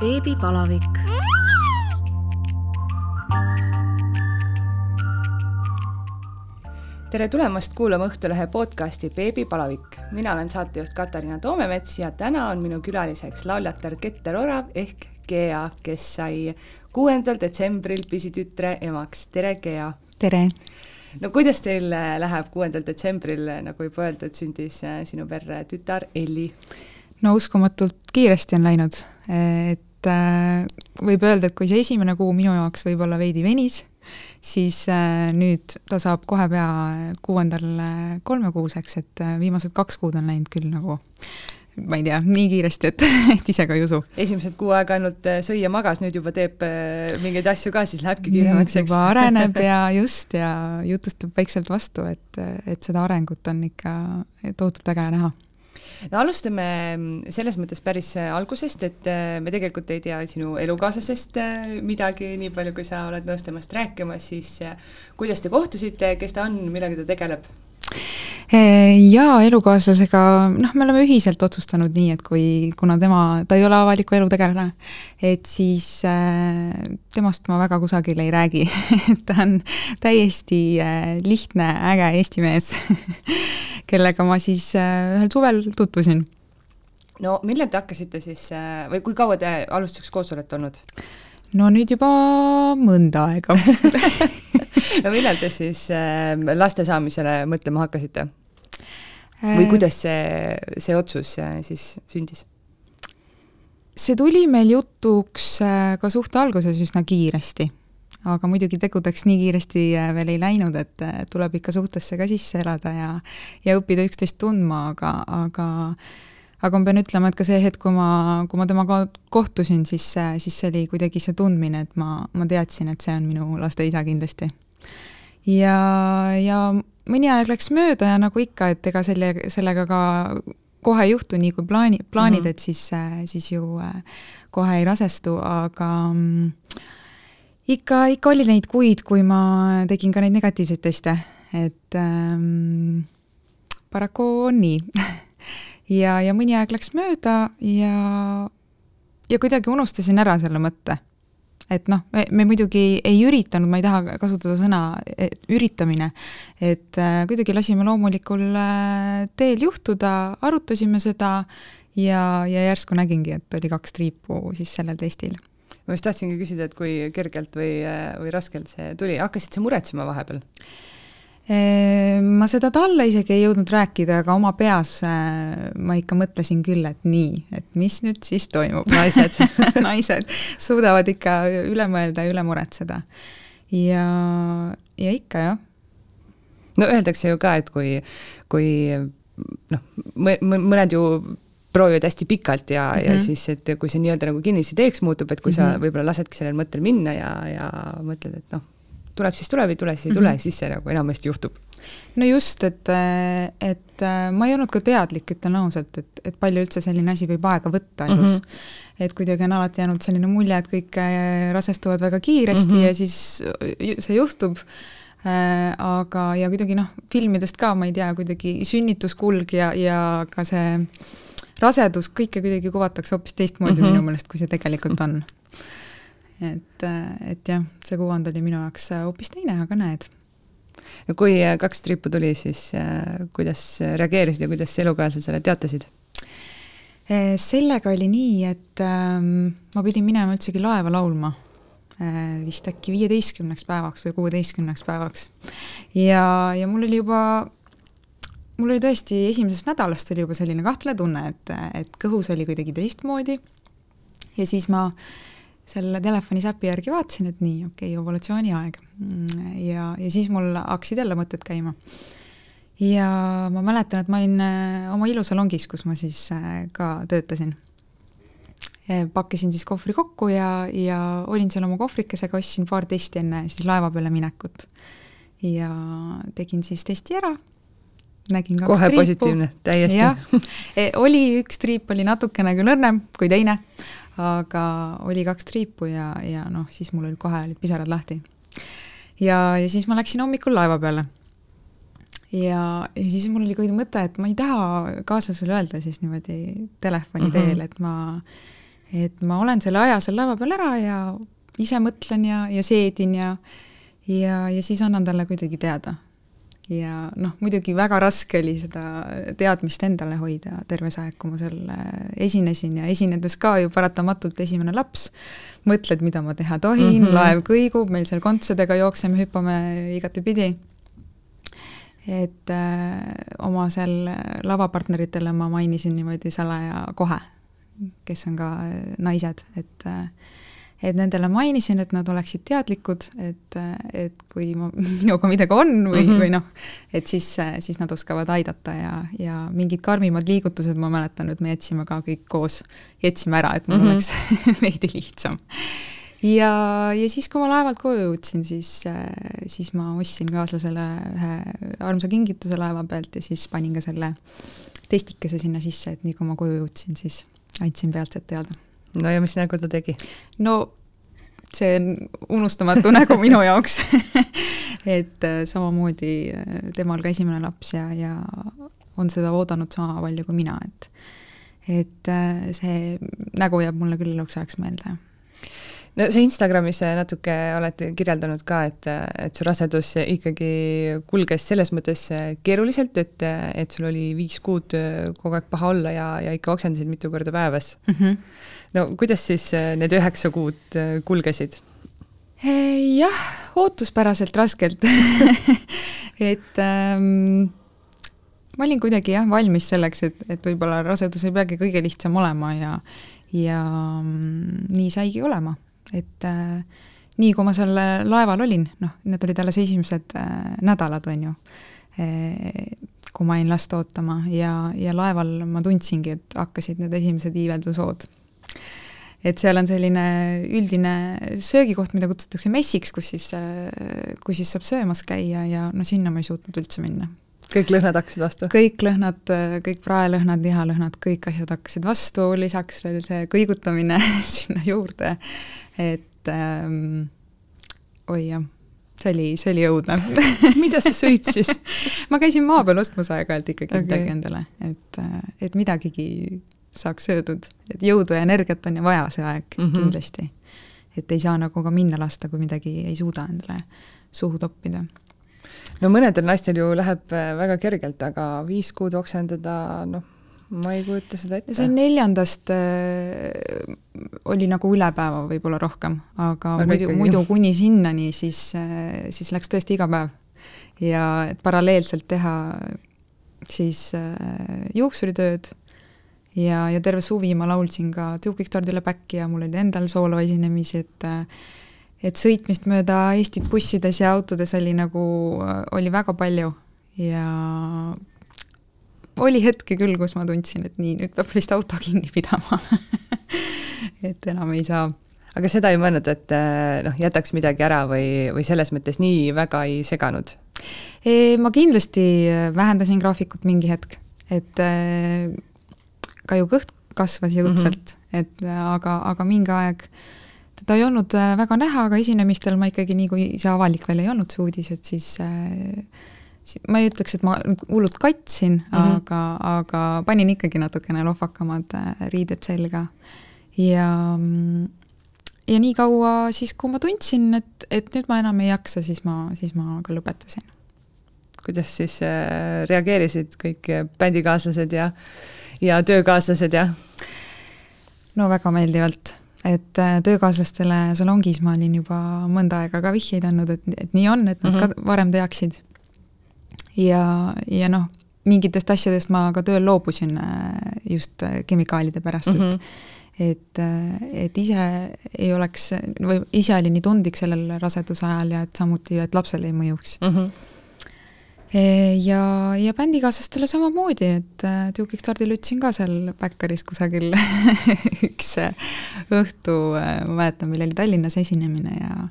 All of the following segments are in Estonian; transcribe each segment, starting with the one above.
beebipalavik. tere tulemast kuulama Õhtulehe podcasti Beebipalavik. mina olen saatejuht Katariina Toomemets ja täna on minu külaliseks lauljatar Keter Orav ehk Gea, kes sai kuuendal detsembril pisitütre emaks. tere, Gea! tere! no kuidas teil läheb kuuendal detsembril, nagu juba öeldud, sündis äh, sinu perre tütar Elli? no uskumatult kiiresti on läinud, et äh, võib öelda, et kui see esimene kuu minu jaoks võib-olla veidi venis, siis äh, nüüd ta saab kohe pea kuuendal kolmekuuseks, et viimased kaks kuud on läinud küll nagu ma ei tea, nii kiiresti, et, et ise ka ei usu. esimesed kuu aega ainult äh, sõi ja magas, nüüd juba teeb äh, mingeid asju ka, siis lähebki kiiremaks, eks? juba areneb ja just, ja jutustab vaikselt vastu, et, et seda arengut on ikka tohutult äge näha no alustame mm, selles mõttes päris äh, algusest, et me tegelikult ei tea sinu elukaaslasest midagi, nii palju kui sa oled nõus temast rääkima, siis kuidas te kohtusite, kes ta on, millega ta tegeleb? Jaa, elukaaslasega, noh, me oleme ühiselt otsustanud nii, et kui, kuna tema, ta ei ole avaliku elu tegelane, et siis äh, temast ma väga kusagil ei räägi ta on täiesti äh, lihtne, äge eesti mees kellega ma siis äh, ühel suvel tutvusin. no millal te hakkasite siis äh, või kui kaua te alustuseks koos olete olnud? No nüüd juba mõnda aega no millal te siis äh, laste saamisele mõtlema hakkasite? või äh, kuidas see, see otsus äh, siis sündis? see tuli meil jutuks ka suhte alguses üsna kiiresti, aga muidugi tegudeks nii kiiresti veel ei läinud, et tuleb ikka suhtesse ka sisse elada ja, ja õppida üksteist tundma, aga, aga aga ma pean ütlema, et ka see hetk, kui ma, kui ma temaga kohtusin, siis, siis see oli kuidagi see tundmine, et ma, ma teadsin, et see on minu laste isa kindlasti ja, ja mõni aeg läks mööda ja nagu ikka, et ega selle, sellega ka kohe ei juhtu nii, kui plaani, plaanid mm, -hmm. et siis, siis ju äh, kohe ei rasestu, aga mm, ikka, ikka oli neid kuid, kui ma tegin ka neid negatiivseid teste, et ähm, paraku on nii ja, ja mõni aeg läks mööda ja, ja kuidagi unustasin ära selle mõtte et noh, me, muidugi ei, ei üritanud, ma ei taha kasutada sõna et, üritamine, et äh, kuidagi lasime loomulikul äh, teel juhtuda, arutasime seda ja, ja järsku nägingi, et oli kaks triipu siis sellel testil. ma just tahtsingi küsida, et kui kergelt või, või raskelt see tuli, hakkasid sa muretsema vahepeal? Ehm, ma seda talle isegi ei jõudnud rääkida, aga oma peas äh, ma ikka mõtlesin küll, et nii, et mis nüüd siis toimub. naised naised suudavad ikka üle mõelda ja üle muretseda. ja, ja ikka jah. no öeldakse ju ka, et kui, kui noh, mõned ju proovivad hästi pikalt ja mm, -hmm. ja mhm. siis, et kui see nii-öelda nagu kinnisideeks muutub, et kui mm -hmm. sa mhm. võib-olla lasedki sellel mõttel minna ja, ja mõtled, et noh tuleb, siis tuleb, ei tule, siis ei tule mm, -hmm. siis see nagu enamasti juhtub. no just, et, et ma ei olnud ka teadlik, ütlen ausalt, et, et palju üldse selline asi võib aega võtta elus mm. -hmm. et kuidagi on alati jäänud selline mulje, et kõik äh, rasestuvad väga kiiresti mm -hmm. ja siis see juhtub äh, aga, ja kuidagi noh, filmidest ka, ma ei tea, kuidagi sünnituskulg ja, ja ka see rasedus, kõike kuidagi kuvatakse hoopis teistmoodi mm -hmm. minu meelest, kui see tegelikult on et, et jah, see kuvand oli minu jaoks hoopis teine, aga näed. no kui kaks triipu tuli, siis äh, kuidas reageerisid ja kuidas elukaaslased selle teatasid? Äh, sellega oli nii, et ähm, ma pidin minema üldsegi laeva laulma äh, vist äkki viieteistkümneks päevaks või kuueteistkümneks päevaks. ja, ja mul oli juba, mul oli tõesti esimesest nädalast oli juba selline kahtlane tunne, et, et kõhus oli kuidagi teistmoodi ja siis ma äh, selle telefoni säpi järgi vaatasin, et nii, okei okay,, ovulatsiooni aeg. ja, ja siis mul hakkasid jälle mõtted käima. ja ma mäletan, et ma olin äh, oma ilusalongis, kus ma siis äh, ka töötasin. pakkisin siis kohvri kokku ja, ja olin seal oma kohvrikesega, ostsin paar testi enne siis laeva peale minekut. ja tegin siis testi ära, nägin kaks kohe triipu. positiivne, täiesti. e, oli, üks triip oli natukene küll õrnem kui teine, aga oli kaks triipu ja, ja noh, siis mul olid kohe olid pisarad lahti. ja, ja siis ma läksin hommikul laeva peale. ja, ja siis mul oli kuidagi mõte, et ma ei taha kaaslasele öelda siis niimoodi telefoni mm -hmm. teel, et ma et ma olen selle aja seal lava peal ära ja ise mõtlen ja, ja seedin ja ja, ja siis annan talle kuidagi teada. Ja noh, muidugi väga raske oli seda teadmist endale hoida terve see aeg, kui ma seal esinesin ja esinedes ka ju paratamatult esimene laps, mõtled, mida ma teha tohin mm, -hmm. laev kõigub, meil seal kontsadega jookseme, hüppame igatepidi et äh, oma seal lavapartneritele ma mainisin niimoodi salaja kohe, kes on ka naised, et äh, et nendele mainisin, et nad oleksid teadlikud, et, et kui ma, minuga midagi on või mm, -hmm. või noh, et siis, siis nad oskavad aidata ja, ja mingid karmimad liigutused, ma mäletan, et me jätsime ka kõik koos, jätsime ära, et mul mm -hmm. oleks veidi lihtsam. ja, ja siis, kui ma laevalt koju jõudsin, siis, siis ma ostsin kaaslasele ühe armsa kingituse laeva pealt ja siis panin ka selle testikese sinna sisse, et nii kui ma koju jõudsin, siis andsin peatselt teada no ja mis nägu ta tegi? no see on unustamatu nägu minu jaoks et äh, samamoodi äh, temal ka esimene laps ja, ja on seda oodanud sama palju kui mina, et et äh, see nägu jääb mulle küll eluks ajaks meelde no sa Instagramis natuke oled kirjeldanud ka, et, et su rasedus ikkagi kulges selles mõttes keeruliselt, et, et sul oli viis kuud kogu aeg paha olla ja, ja ikka oksendasid mitu korda päevas mm. -hmm. No kuidas siis need üheksa kuud kulgesid? jah, ootuspäraselt raskelt et ähm, ma olin kuidagi jah, valmis selleks, et, et võib-olla rasedus ei peagi kõige lihtsam olema ja ja mm, nii saigi olema et äh, nii kui ma seal laeval olin, noh, need olid alles esimesed äh, nädalad, on ju e,, kui ma jäin last ootama ja, ja laeval ma tundsingi, et hakkasid need esimesed iiveldushood. Et seal on selline üldine söögikoht, mida kutsutakse messiks, kus siis, kus siis saab söömas käia ja no sinna ma ei suutnud üldse minna kõik lõhnad hakkasid vastu? kõik lõhnad, kõik praelõhnad, lihalõhnad, kõik asjad hakkasid vastu, lisaks veel see kõigutamine sinna juurde et ähm, oi jah, see oli, see oli õudne mida sa sõid siis ma käisin maa peal ostmas aeg-ajalt ikkagi okay. midagi endale, et, et midagigi saaks söödud, et jõudu ja energiat on ju vaja see aeg mm -hmm. kindlasti. et ei saa nagu ka minna lasta, kui midagi ei suuda endale suhu toppida no mõnedel naistel ju läheb väga kergelt, aga viis kuud oksendada, noh ma ei kujuta seda ette. see neljandast äh, oli nagu üle päeva võib-olla rohkem, aga, aga muidu, muidu kuni sinnani siis äh,, siis läks tõesti iga päev. ja et paralleelselt teha siis äh, juuksuritööd ja, ja terve suvi ma laulsin ka Tubikstardile back'i ja mul oli endal sooloesinemisi, et äh, et sõitmist mööda Eestit bussides ja autodes oli nagu, oli väga palju ja oli hetki küll, kus ma tundsin, et nii, nüüd peab vist auto kinni pidama et enam ei saa. aga seda ei mõelnud, et eh, noh, jätaks midagi ära või, või selles mõttes nii väga ei seganud? ma kindlasti vähendasin graafikut mingi hetk, et ka ju kõht kasvas jõudsalt mm, -hmm. et aga, aga mingi aeg teda ei olnud eh, väga näha, aga esinemistel ma ikkagi, nii kui see avalik veel ei olnud, see uudis, et siis äh, ma ei ütleks, et ma hullult katsin mm, -hmm. aga, aga panin ikkagi natukene lohvakamad äh, riided selga. ja, ja nii kaua siis, kui ma tundsin, et, et nüüd ma enam ei jaksa, siis ma, siis ma ka lõpetasin. kuidas siis äh, reageerisid kõik bändikaaslased ja, ja töökaaslased ja? no väga meeldivalt et äh, töökaaslastele salongis ma olin juba mõnda aega ka vihjeid andnud, et, et nii on, et nad mm -hmm. ka varem teaksid ja, ja noh, mingitest asjadest ma ka tööl loobusin äh, just äh, kemikaalide pärast mm, -hmm. et mhm. et, et ise ei oleks, või ise oli nii tundlik sellel raseduse ajal ja et samuti, et lapsele ei mõjuks mm. -hmm ja, ja bändikaaslastele samamoodi, et Duke Kickstardil ütlesin ka seal Backeris kusagil üks õhtu, ma mäletan, meil oli Tallinnas esinemine ja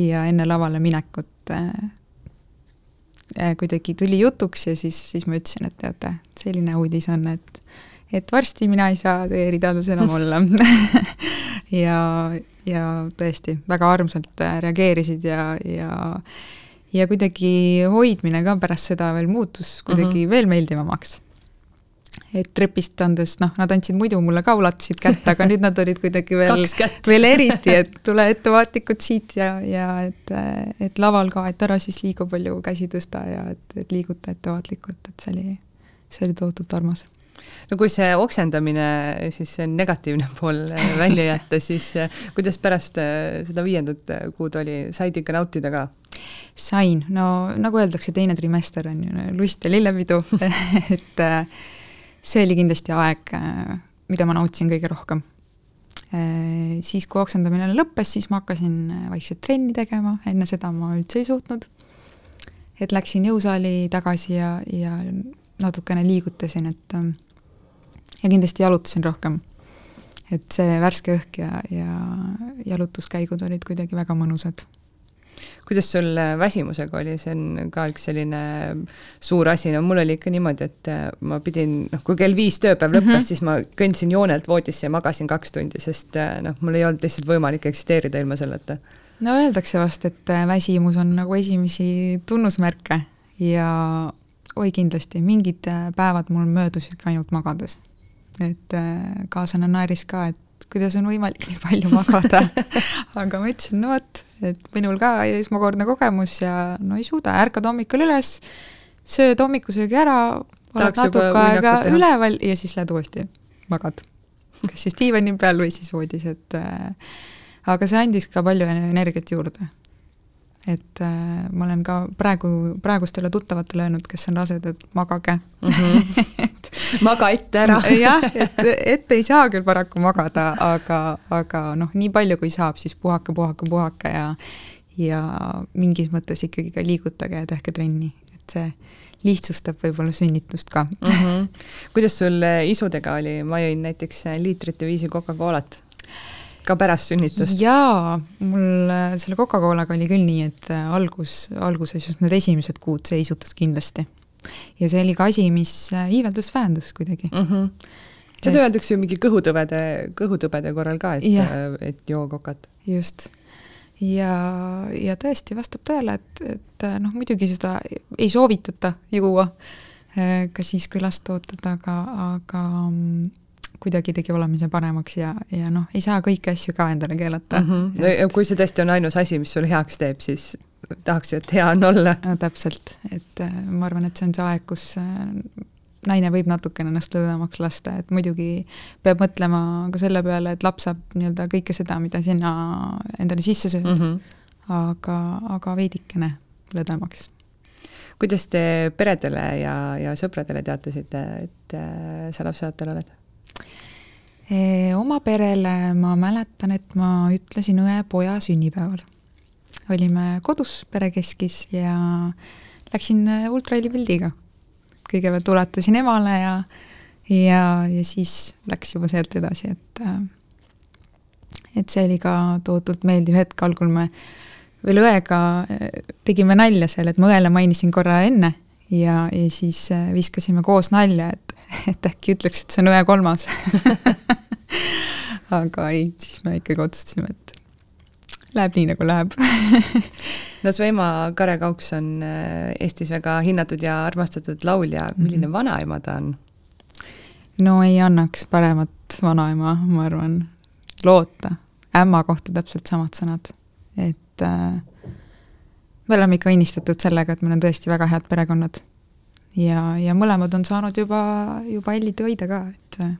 ja enne lavale minekut Äh, kuidagi tuli jutuks ja siis, siis ma ütlesin, et teate, selline uudis on, et et varsti mina ei saa teie ridades enam olla ja, ja tõesti, väga armsalt äh, reageerisid ja, ja ja kuidagi hoidmine ka pärast seda veel muutus kuidagi mm -hmm. veel meeldivamaks. et trepist andes, noh, nad andsid muidu mulle ka, ulatasid kätt, aga nüüd nad olid kuidagi veel, veel eriti, et tule ettevaatlikult siit ja, ja et, et laval ka, et ära siis liiga palju käsi tõsta ja et, et liiguta ettevaatlikult, et see oli, see oli tohutult armas no kui see oksendamine, siis see negatiivne pool välja jätta, siis kuidas pärast seda viiendat kuud oli, said ikka nautida ka? Sain, no nagu öeldakse, teine trimester on ju lust ja lillepidu et see oli kindlasti aeg, mida ma nautisin kõige rohkem. siis, kui oksendamine lõppes, siis ma hakkasin vaikselt trenni tegema, enne seda ma üldse ei suutnud. et läksin jõusaali tagasi ja, ja natukene liigutasin, et ja kindlasti jalutasin rohkem. et see värske õhk ja, ja jalutuskäigud olid kuidagi väga mõnusad kuidas sul äh, väsimusega oli, see on ka üks selline suur asi, no mul oli ikka niimoodi, et äh, ma pidin, noh, kui kell viis tööpäev lõppes mm, -hmm. siis ma kõndsin joonelt voodisse ja magasin kaks tundi, sest äh, noh, mul ei olnud lihtsalt võimalik eksisteerida ilma selleta. no öeldakse vast, et väsimus on nagu esimesi tunnusmärke ja oi kindlasti, mingid päevad mul möödusid ka ainult magades. et kaaslane naeris ka, et kuidas on võimalik nii palju magada. Aga ma ütlesin, no vot, et minul ka esmakordne kogemus ja no ei suuda, ärkad hommikul üles, sööd hommikusöögi ära, oled natuke aega üleval ja siis lähed uuesti magad. kas siis diivani peal või siis voodis, et äh, aga see andis ka palju energiat juurde et äh, ma olen ka praegu, praegustele tuttavatele öelnud, kes on rasedad, magage mm. -hmm. et maga ette ära jah, et ette ei saa küll paraku magada, aga, aga noh, nii palju kui saab, siis puhake, puhake, puhake ja ja mingis mõttes ikkagi ka liigutage ja tehke trenni, et see lihtsustab võib-olla sünnitust ka mm. -hmm. kuidas sul isudega oli, ma jõin näiteks liitrite viisi Coca-Colat ka pärast sünnitust? jaa, mul äh, selle Coca-Colaga oli küll nii, et äh, algus, alguses just need esimesed kuud see isutas kindlasti. ja see oli ka asi, mis äh, iiveldust vähendas kuidagi mm. -hmm. seda et... öeldakse ju mingi kõhutõvede, kõhutõbede korral ka, et, et joo kokat. just. ja, ja tõesti, vastab tõele, et, et noh, muidugi seda ei soovitata juua ka siis, kui last ootad, aga, aga mm, kuidagi tegi olemise paremaks ja, ja noh, ei saa kõiki asju ka endale keelata mm. -hmm. Et... ja kui see tõesti on ainus asi, mis sul heaks teeb, siis tahaks ju, et hea on olla. täpselt, et äh, ma arvan, et see on see aeg, kus äh, naine võib natukene ennast lõdvemaks lasta, et muidugi peab mõtlema ka selle peale, et laps saab nii-öelda kõike seda, mida sina endale sisse sööd mm, -hmm. aga, aga veidikene lõdvemaks. kuidas te peredele ja, ja sõpradele teatasite, et äh, sa lapseootel oled? Oma perele ma mäletan, et ma ütlesin õe-poja sünnipäeval. olime kodus perekeskis ja läksin ultrahelipildiga. kõigepealt ulatasin emale ja, ja, ja siis läks juba sealt edasi, et et see oli ka tohutult meeldiv hetk, algul me veel õega tegime nalja seal, et ma õele mainisin korra enne ja, ja siis viskasime koos nalja, et, et äkki ütleks, et see on õe kolmas aga ei, siis me ikkagi otsustasime, et läheb nii, nagu läheb no su ema Kare Kauks on äh, Eestis väga hinnatud ja armastatud laulja, milline mm -hmm. vanaema ta on? no ei annaks paremat vanaema, ma arvan, loota. ämma kohta täpselt samad sõnad, et äh, me oleme ikka õnnistatud sellega, et meil on tõesti väga head perekonnad. Ja, ja mõlemad on saanud juba, juba Ellit hoida ka, et äh,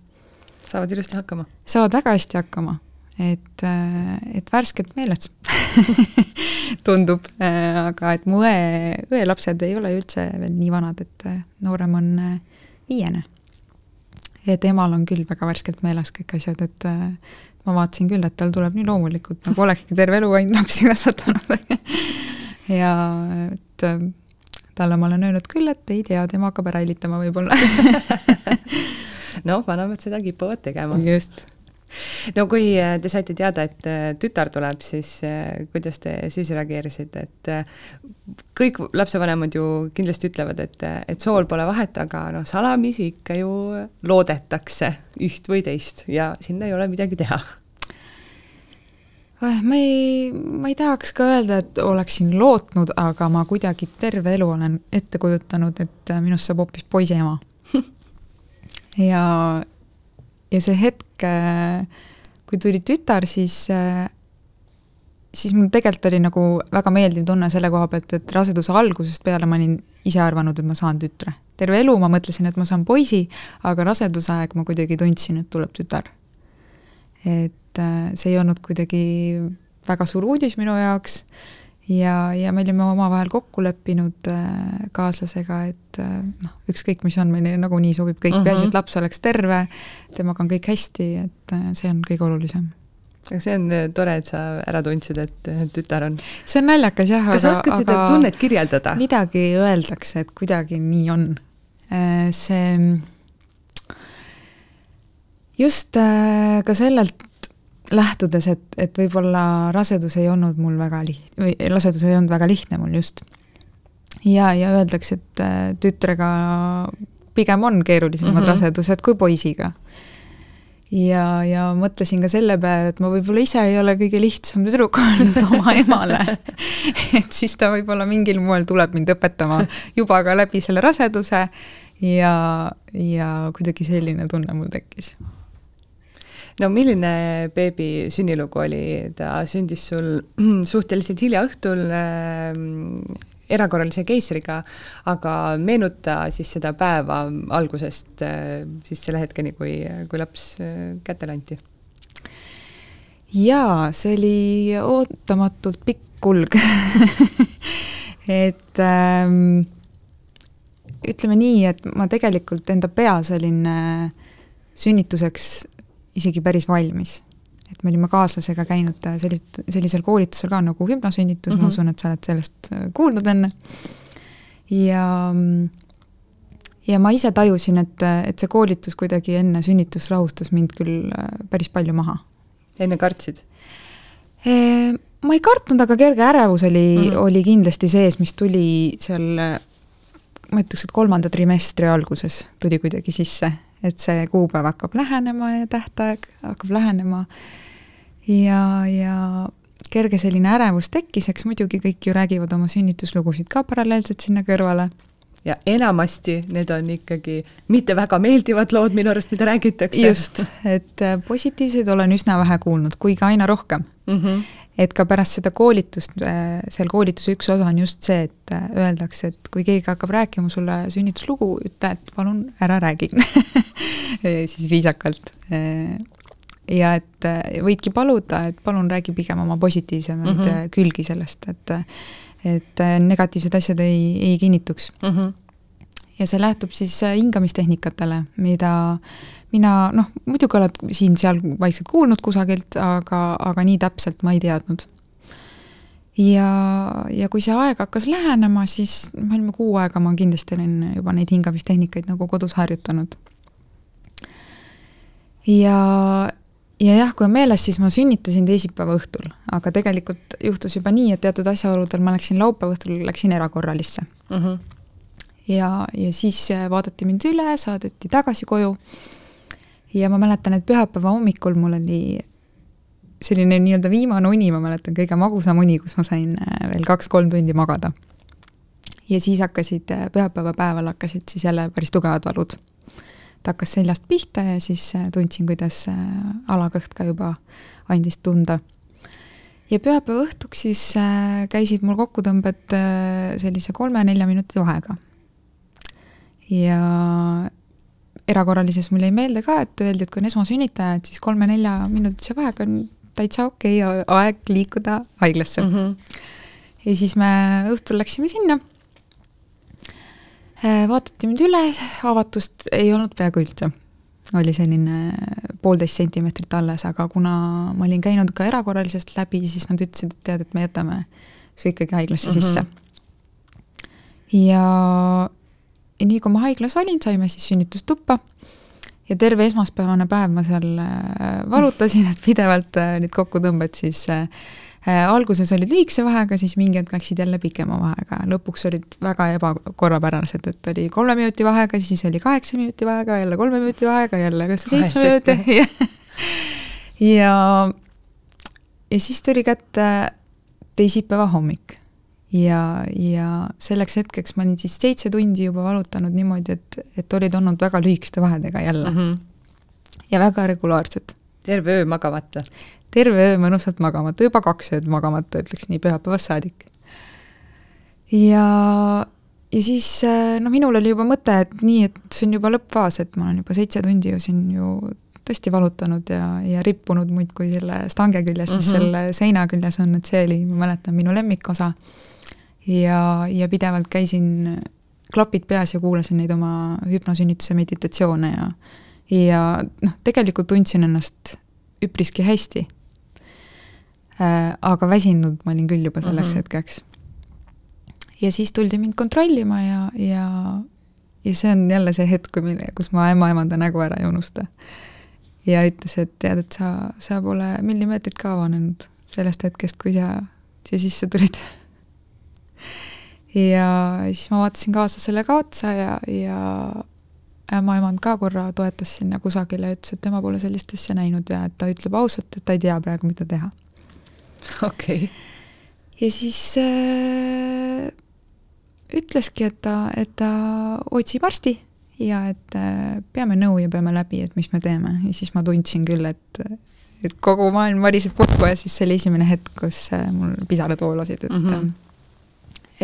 saavad ilusti hakkama? saavad väga hästi hakkama, et, äh, et värskelt meeles tundub, äh, aga et mu õe, õe lapsed ei ole üldse veel nii vanad, et noorem on viiene. et emal on küll väga värskelt meeles kõik asjad, et ma vaatasin küll, et tal tuleb nii loomulikult, nagu olekski terve elu ainult lapsi kasvatanud ja et talle ma olen öelnud küll, et ei tea, tema hakkab ära helitama võib-olla noh, vanemad seda kipuvad tegema. just. no kui äh, te saite teada, et äh, tütar tuleb, siis äh, kuidas te siis reageerisite, et kõik lapsevanemad ju kindlasti ütlevad, et, et sool pole vahet, aga noh, salamisi ikka ju loodetakse üht või teist ja sinna ei ole midagi teha ma ei, ma ei tahaks ka öelda, et oleksin lootnud, aga ma kuidagi terve elu olen ette kujutanud, et minust saab hoopis poisi ema ja, ja see hetk, kui tuli tütar, siis siis mul tegelikult oli nagu väga meeldiv tunne selle koha pealt, et raseduse algusest peale ma olin ise arvanud, et ma saan tütre. terve elu ma mõtlesin, et ma saan poisi, aga raseduse aeg ma kuidagi tundsin, et tuleb tütar. et äh, see ei olnud kuidagi väga suur uudis minu jaoks ja, ja me olime omavahel kokku leppinud äh, kaaslasega, et äh, noh, ükskõik, mis on, meile nagunii sobib kõik uh, -huh. peaasi, et laps oleks terve, temaga on kõik hästi, et see on kõige olulisem aga see on tore, et sa ära tundsid, et tütar on. see on naljakas jah, aga. kas sa oskad seda tunnet kirjeldada? midagi öeldakse, et kuidagi nii on. See, just ka sellelt lähtudes, et, et võib-olla rasedus ei olnud mul väga liht-, või rasedus ei olnud väga lihtne mul just. ja, ja öeldakse, et tütrega pigem on keerulisemad mm -hmm. rasedused kui poisiga ja, ja mõtlesin ka selle peale, et ma võib-olla ise ei ole kõige lihtsam tüdruk olnud oma emale et siis ta võib-olla mingil moel tuleb mind õpetama juba ka läbi selle raseduse ja, ja kuidagi selline tunne mul tekkis. No milline beebi sünnilugu oli, ta sündis sul suhteliselt hilja õhtul äh, erakorralise keisriga, aga meenuta siis seda päeva algusest äh, siis selle hetkeni, kui, kui laps äh, kätele anti. Jaa, see oli ootamatult pikk kulg. Et ähm, ütleme nii, et ma tegelikult enda peas olin äh, sünnituseks isegi päris valmis et me olime kaaslasega käinud sellit-, sellisel koolitusel ka nagu hüpnosünnitus mm, -hmm. ma mhm. usun, et sa oled sellest äh, kuulnud enne. ja, ja ma ise tajusin, et, et see koolitus kuidagi enne sünnitust rahustas mind küll äh, päris palju maha. enne kartsid? ma ei kartnud, aga kerge ärevus oli mm, -hmm. oli kindlasti sees, mis tuli seal ma ütleks, et kolmanda trimestri alguses tuli kuidagi sisse, et see kuupäev hakkab lähenema ja tähtaeg hakkab lähenema ja, ja kerge selline ärevus tekkis, eks muidugi kõik ju räägivad oma sünnituslugusid ka paralleelselt sinna kõrvale. ja enamasti need on ikkagi mitte väga meeldivad lood minu arust, mida räägitakse. just, et positiivseid olen üsna vähe kuulnud, kuigi aina rohkem mm. -hmm. Et ka pärast seda koolitust, äh, seal koolituse üks osa on just see, et äh, öeldakse, et kui keegi hakkab rääkima sulle sünnituslugu, ütle, et palun ära räägi siis viisakalt ja et äh, võidki paluda, et palun räägi pigem oma positiivsemaid mm -hmm. külgi sellest, et et negatiivsed asjad ei, ei kinnituks mm. -hmm. ja see lähtub siis hingamistehnikatele, mida mina noh, muidugi oled siin-seal vaikselt kuulnud kusagilt, aga, aga nii täpselt ma ei teadnud. ja, ja kui see aeg hakkas lähenema, siis me olime kuu aega, ma kindlasti olin juba neid hingamistehnikaid nagu kodus harjutanud. ja, ja jah, kui on meeles, siis ma sünnitasin teisipäeva õhtul, aga tegelikult juhtus juba nii, et teatud asjaoludel ma läksin laupäeva õhtul, läksin erakorralisse mm. -hmm. ja, ja siis vaadati mind üle, saadeti tagasi koju ja ma mäletan, et pühapäeva hommikul mul oli selline nii-öelda viimane uni, ma mäletan, kõige magusam uni, kus ma sain äh, veel kaks-kolm tundi magada. ja siis hakkasid, äh, pühapäeva päeval hakkasid siis jälle päris tugevad valud ta hakkas seljast pihta ja siis äh, tundsin, kuidas alakõht ka juba andis tunda. ja pühapäeva õhtuks siis käisid mul kokkutõmbed sellise kolme-nelja minuti vahega. ja erakorralises mul jäi meelde ka, et öeldi, et kui on esmasünnitaja, et siis kolme-nelja minutise vahega on täitsa okei okay, aeg liikuda haiglasse mm. -hmm. ja siis me õhtul läksime sinna Äh, vaadati mind üle, avatust ei olnud peaaegu üldse. oli selline poolteist sentimeetrit alles, aga kuna ma olin käinud ka erakorralisest läbi, siis nad ütlesid, et tead, et me jätame su ikkagi haiglasse mm -hmm. sisse. ja, ja nii kui ma haiglas olin, saime siis sünnitustuppa. Ja terve esmaspäevane päev ma seal äh, valutasin, et pidevalt äh, neid kokkutõmbed siis äh, Äh, alguses olid liigse vahega, siis mingi hetk läksid jälle pikema vahega, lõpuks olid väga ebakorrapärased, et oli kolme minuti vahega, siis oli kaheksa minuti vahega, jälle kolme minuti vahega, jälle seitsme minuti ja, ja ja siis tuli kätte teisipäeva hommik ja, ja selleks hetkeks ma olin siis seitse tundi juba valutanud niimoodi, et, et olid olnud väga lühikeste vahedega jälle mm. -hmm. ja väga regulaarsed. terve öö magamata? terve öö mõnusalt magamata, juba kaks ööd magamata, ütleks nii, pühapäevast saadik. ja, ja siis noh, minul oli juba mõte, et nii, et see on juba lõppfaas, et ma olen juba seitse tundi ju siin ju tõesti valutanud ja, ja rippunud muudkui selle stange küljes, mis mm -hmm. selle seina küljes on, et see oli, ma mäletan, minu lemmikosa ja, ja pidevalt käisin klapid peas ja kuulasin neid oma hüpnosünnituse meditatsioone ja ja noh, tegelikult tundsin ennast üpriski hästi äh,. aga väsinud ma olin küll juba selleks mm -hmm. hetkeks. ja siis tuldi mind kontrollima ja, ja, ja see on jälle see hetk, kui, kus ma ämmaemanda nägu ära ei unusta. ja ütles, et tead, et sa, sa pole millimeetrit ka avanenud sellest hetkest, kui sa siia sisse tulid ja siis ma vaatasin kaaslasele ka otsa ja, ja ämmaemand ka korra toetas sinna kusagile ja ütles, et tema pole sellist asja näinud ja et ta ütleb ausalt, et ta ei tea praegu, mida teha. okei. Okay.. ja siis äh, ütleski, et ta, et ta otsib arsti ja et äh, peame nõu ja peame läbi, et mis me teeme. Ja siis ma tundsin küll, et et kogu maailm variseb kokku ja siis see oli esimene hetk, kus äh, mul pisarad voolasid, et mm -hmm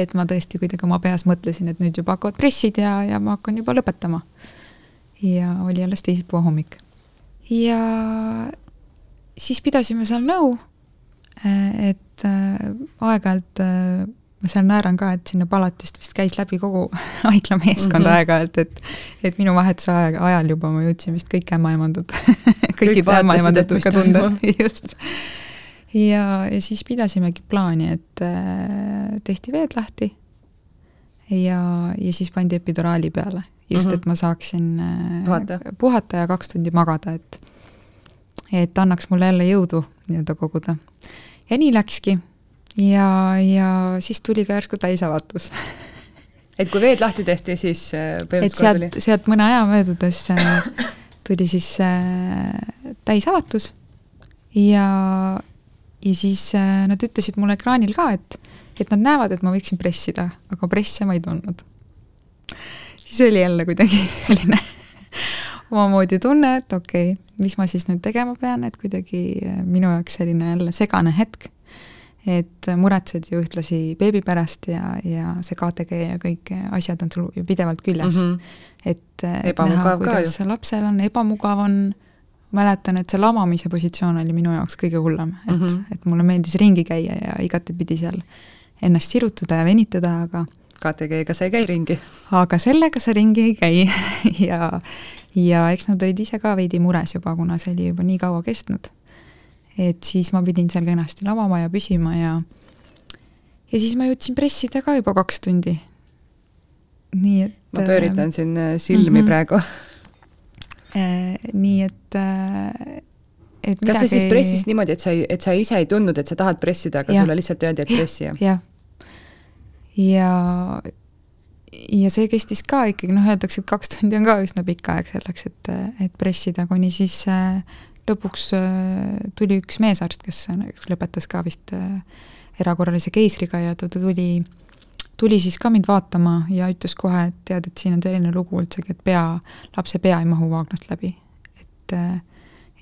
et ma tõesti kuidagi oma peas mõtlesin, et nüüd juba hakkavad pressid ja, ja ma hakkan juba lõpetama. ja oli alles teisipäeva hommik. ja siis pidasime seal nõu, et äh, aeg-ajalt äh, ma seal naeran ka, et sinna palatist vist käis läbi kogu haigla meeskond mm -hmm. aeg-ajalt, et et minu vahetuse aeg, ajal juba ma jõudsin vist kõik ämmaemandad kõikide ämmaemandatega tunda, just ja, ja siis pidasimegi plaani, et äh, tehti veed lahti ja, ja siis pandi epiduraali peale. just mm, -hmm. et ma saaksin äh, puhata. puhata ja kaks tundi magada, et et annaks mulle jälle jõudu nii-öelda koguda. ja nii läkski. ja, ja siis tuli ka järsku täisavatus et kui veed lahti tehti, siis äh, et sealt, sealt mõne aja möödudes tuli siis täisavatus ja, ja siis äh, nad ütlesid mulle ekraanil ka, et, et nad näevad, et ma võiksin pressida, aga presse ma ei tundnud. siis oli jälle kuidagi selline omamoodi tunne, et okei okay,, mis ma siis nüüd tegema pean, et kuidagi äh, minu jaoks selline jälle segane hetk, et muretsed ju ühtlasi beebi pärast ja, ja see KTG ja kõik asjad on sul ju pidevalt küljes mm. -hmm. et, et näha, kuidas lapsel on, ebamugav on mäletan, et see lamamise positsioon oli minu jaoks kõige hullem, et mm, -hmm. et mulle meeldis ringi käia ja igatepidi seal ennast sirutada ja venitada, aga KTG-ga sa ei käi ringi? aga sellega sa ringi ei käi ja, ja eks nad olid ise ka veidi mures juba, kuna see oli juba nii kaua kestnud. et siis ma pidin seal kenasti lamama ja püsima ja ja siis ma jõudsin pressida ka juba kaks tundi. nii et ma pööritan siin äh, silmi mm -hmm. praegu nii et, äh, et kas sa siis pressis niimoodi, et sa ei, et sa ise ei tundnud, et sa tahad pressida, aga ja. sulle lihtsalt öeldi, et pressi, jah? jah. ja, ja see kestis ka ikkagi, noh, öeldakse, et kaks tundi on ka üsna pikk aeg selleks, et, et pressida, kuni siis äh, lõpuks tuli üks meesarst, kes lõpetas ka vist erakorralise keisriga ja ta tuli äh, tuli siis ka mind vaatama ja ütles kohe, et tead, et siin on selline lugu üldsegi, et pea, lapse pea ei mahu vaagnast läbi. et,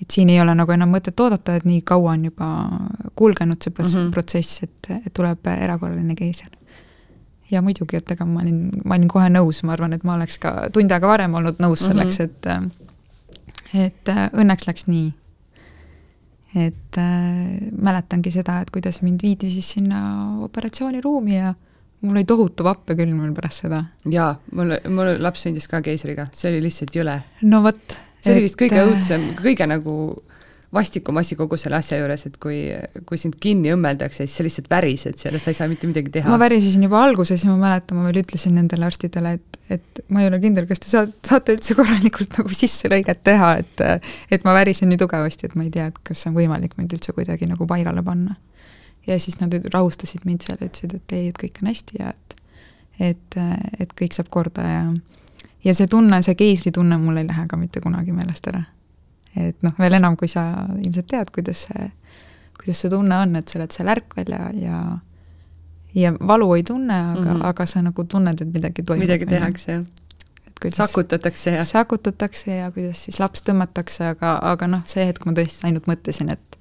et siin ei ole nagu enam mõtet oodata, et nii kaua on juba kulgenud see mm -hmm. protsess, et, et tuleb erakorraline keiser. ja muidugi, et ega ma olin, ma olin kohe nõus, ma arvan, et ma oleks ka tund aega varem olnud nõus mhm. selleks mm, -hmm. et et õnneks läks nii et äh, mäletangi seda, et kuidas mind viidi siis sinna operatsiooniruumi ja mul oli tohutu vappekülm veel pärast seda. jaa, mul, mul laps sündis ka keisriga, see oli lihtsalt jõle. no vot. see oli vist kõige õudsem, kõige nagu vastikum asi kogu selle asja juures, et kui, kui sind kinni õmmeldakse, siis sa lihtsalt värised seal ja sa ei saa mitte midagi teha. ma värisesin juba alguses ja ma mäletan, ma veel ütlesin nendele arstidele, et, et ma ei ole kindel, kas te saate, saate üldse korralikult nagu sisselõiget teha, et et ma värisen nii tugevasti, et ma ei tea, et kas on võimalik mind üldse kuidagi nagu paigale panna ja siis nad rahustasid mind seal ja ütlesid, et ei, et kõik on hästi ja et et, et kõik saab korda ja ja see tunne, see keisritunne mul ei lähe ka mitte kunagi meelest ära. et noh, veel enam, kui sa ilmselt tead, kuidas see, kuidas see tunne on, et sa oled seal ärkvel ja, ja ja valu ei tunne, aga mm. -hmm. aga sa nagu tunned, et midagi toimub. midagi tehakse, jah. kuidas sakutatakse ja sakutatakse ja kuidas siis laps tõmmatakse, aga, aga noh, see hetk ma tõesti ainult mõtlesin, et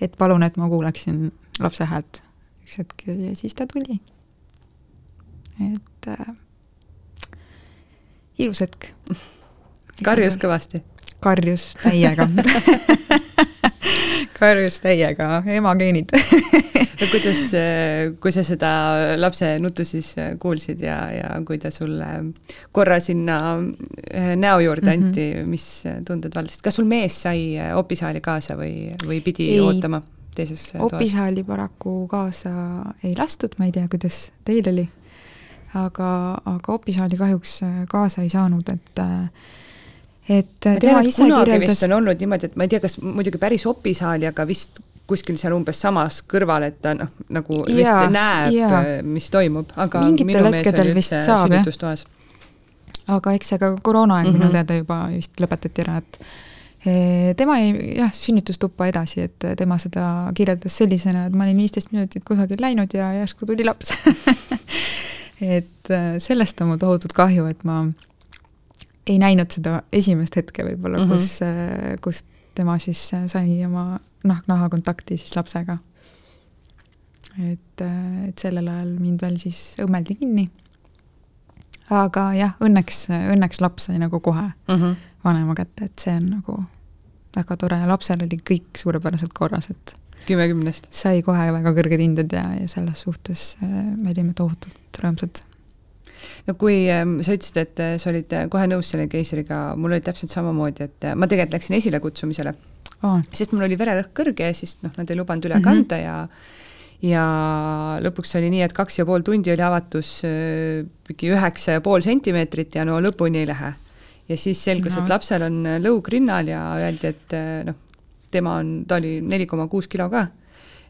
et palun, et ma kuuleksin lapse häält üks hetk ja siis ta tuli. et äh, ilus hetk. karjus kõvasti. karjus täiega karjus täiega, ema geenid no kuidas, kui sa seda lapse nuttu siis kuulsid ja, ja kui ta sulle korra sinna eh, näo juurde Mhm. anti mm, -hmm. mis tunded valdasid, kas sul mees sai opisaali kaasa või, või pidi Ei. ootama teises opisaali paraku kaasa ei lastud, ma ei tea, kuidas teil oli, aga, aga opisaali kahjuks kaasa ei saanud, et et ma tema tean, ise kirjeldas vist on olnud niimoodi, et ma ei tea, kas muidugi päris opisaali, aga vist kuskil seal umbes samas kõrval, et ta noh, nagu vist Jaa, näeb, jaa. mis toimub, aga Mingitel hetkedel vist saab, jah. aga eks see ka koroonaaeg mm -hmm. Mhm. minu teada juba vist lõpetati ära, et tema jäi jah, sünnitustuppa edasi, et tema seda kirjeldas sellisena, et ma olin viisteist minutit kusagil läinud ja järsku tuli laps et eh, sellest on mul tohutult kahju, et ma ei näinud seda esimest hetke võib-olla mm. -hmm. kus, kus tema siis sai oma nahk naha kontakti siis lapsega. et, et sellel ajal mind veel siis õmmeldi kinni. aga jah, õnneks, õnneks laps sai nagu kohe Mm -hmm. Vanema kätte, et see on nagu väga tore ja lapsel oli kõik suurepäraselt korras, et kümme kümnest. sai kohe väga kõrged hinded ja, ja selles suhtes äh, me olime tohutult rõõmsad. no kui ähm, sa ütlesid, et äh, sa olid äh, kohe nõus selle keisriga, mul oli täpselt samamoodi, et äh, ma tegelikult läksin esilekutsumisele, Oh, sest mul oli vererõhk kõrge ja siis noh, nad ei lubanud üle Mhm. kanda ja ja lõpuks oli nii, et kaks ja pool tundi oli avatus äh, mingi üheksa ja pool sentimeetrit ja no lõpuni ei lähe. Ja siis selgus No et lapsel on äh, lõug rinnal ja öeldi, et äh, noh, tema on, ta oli neli koma kuus kilo ka.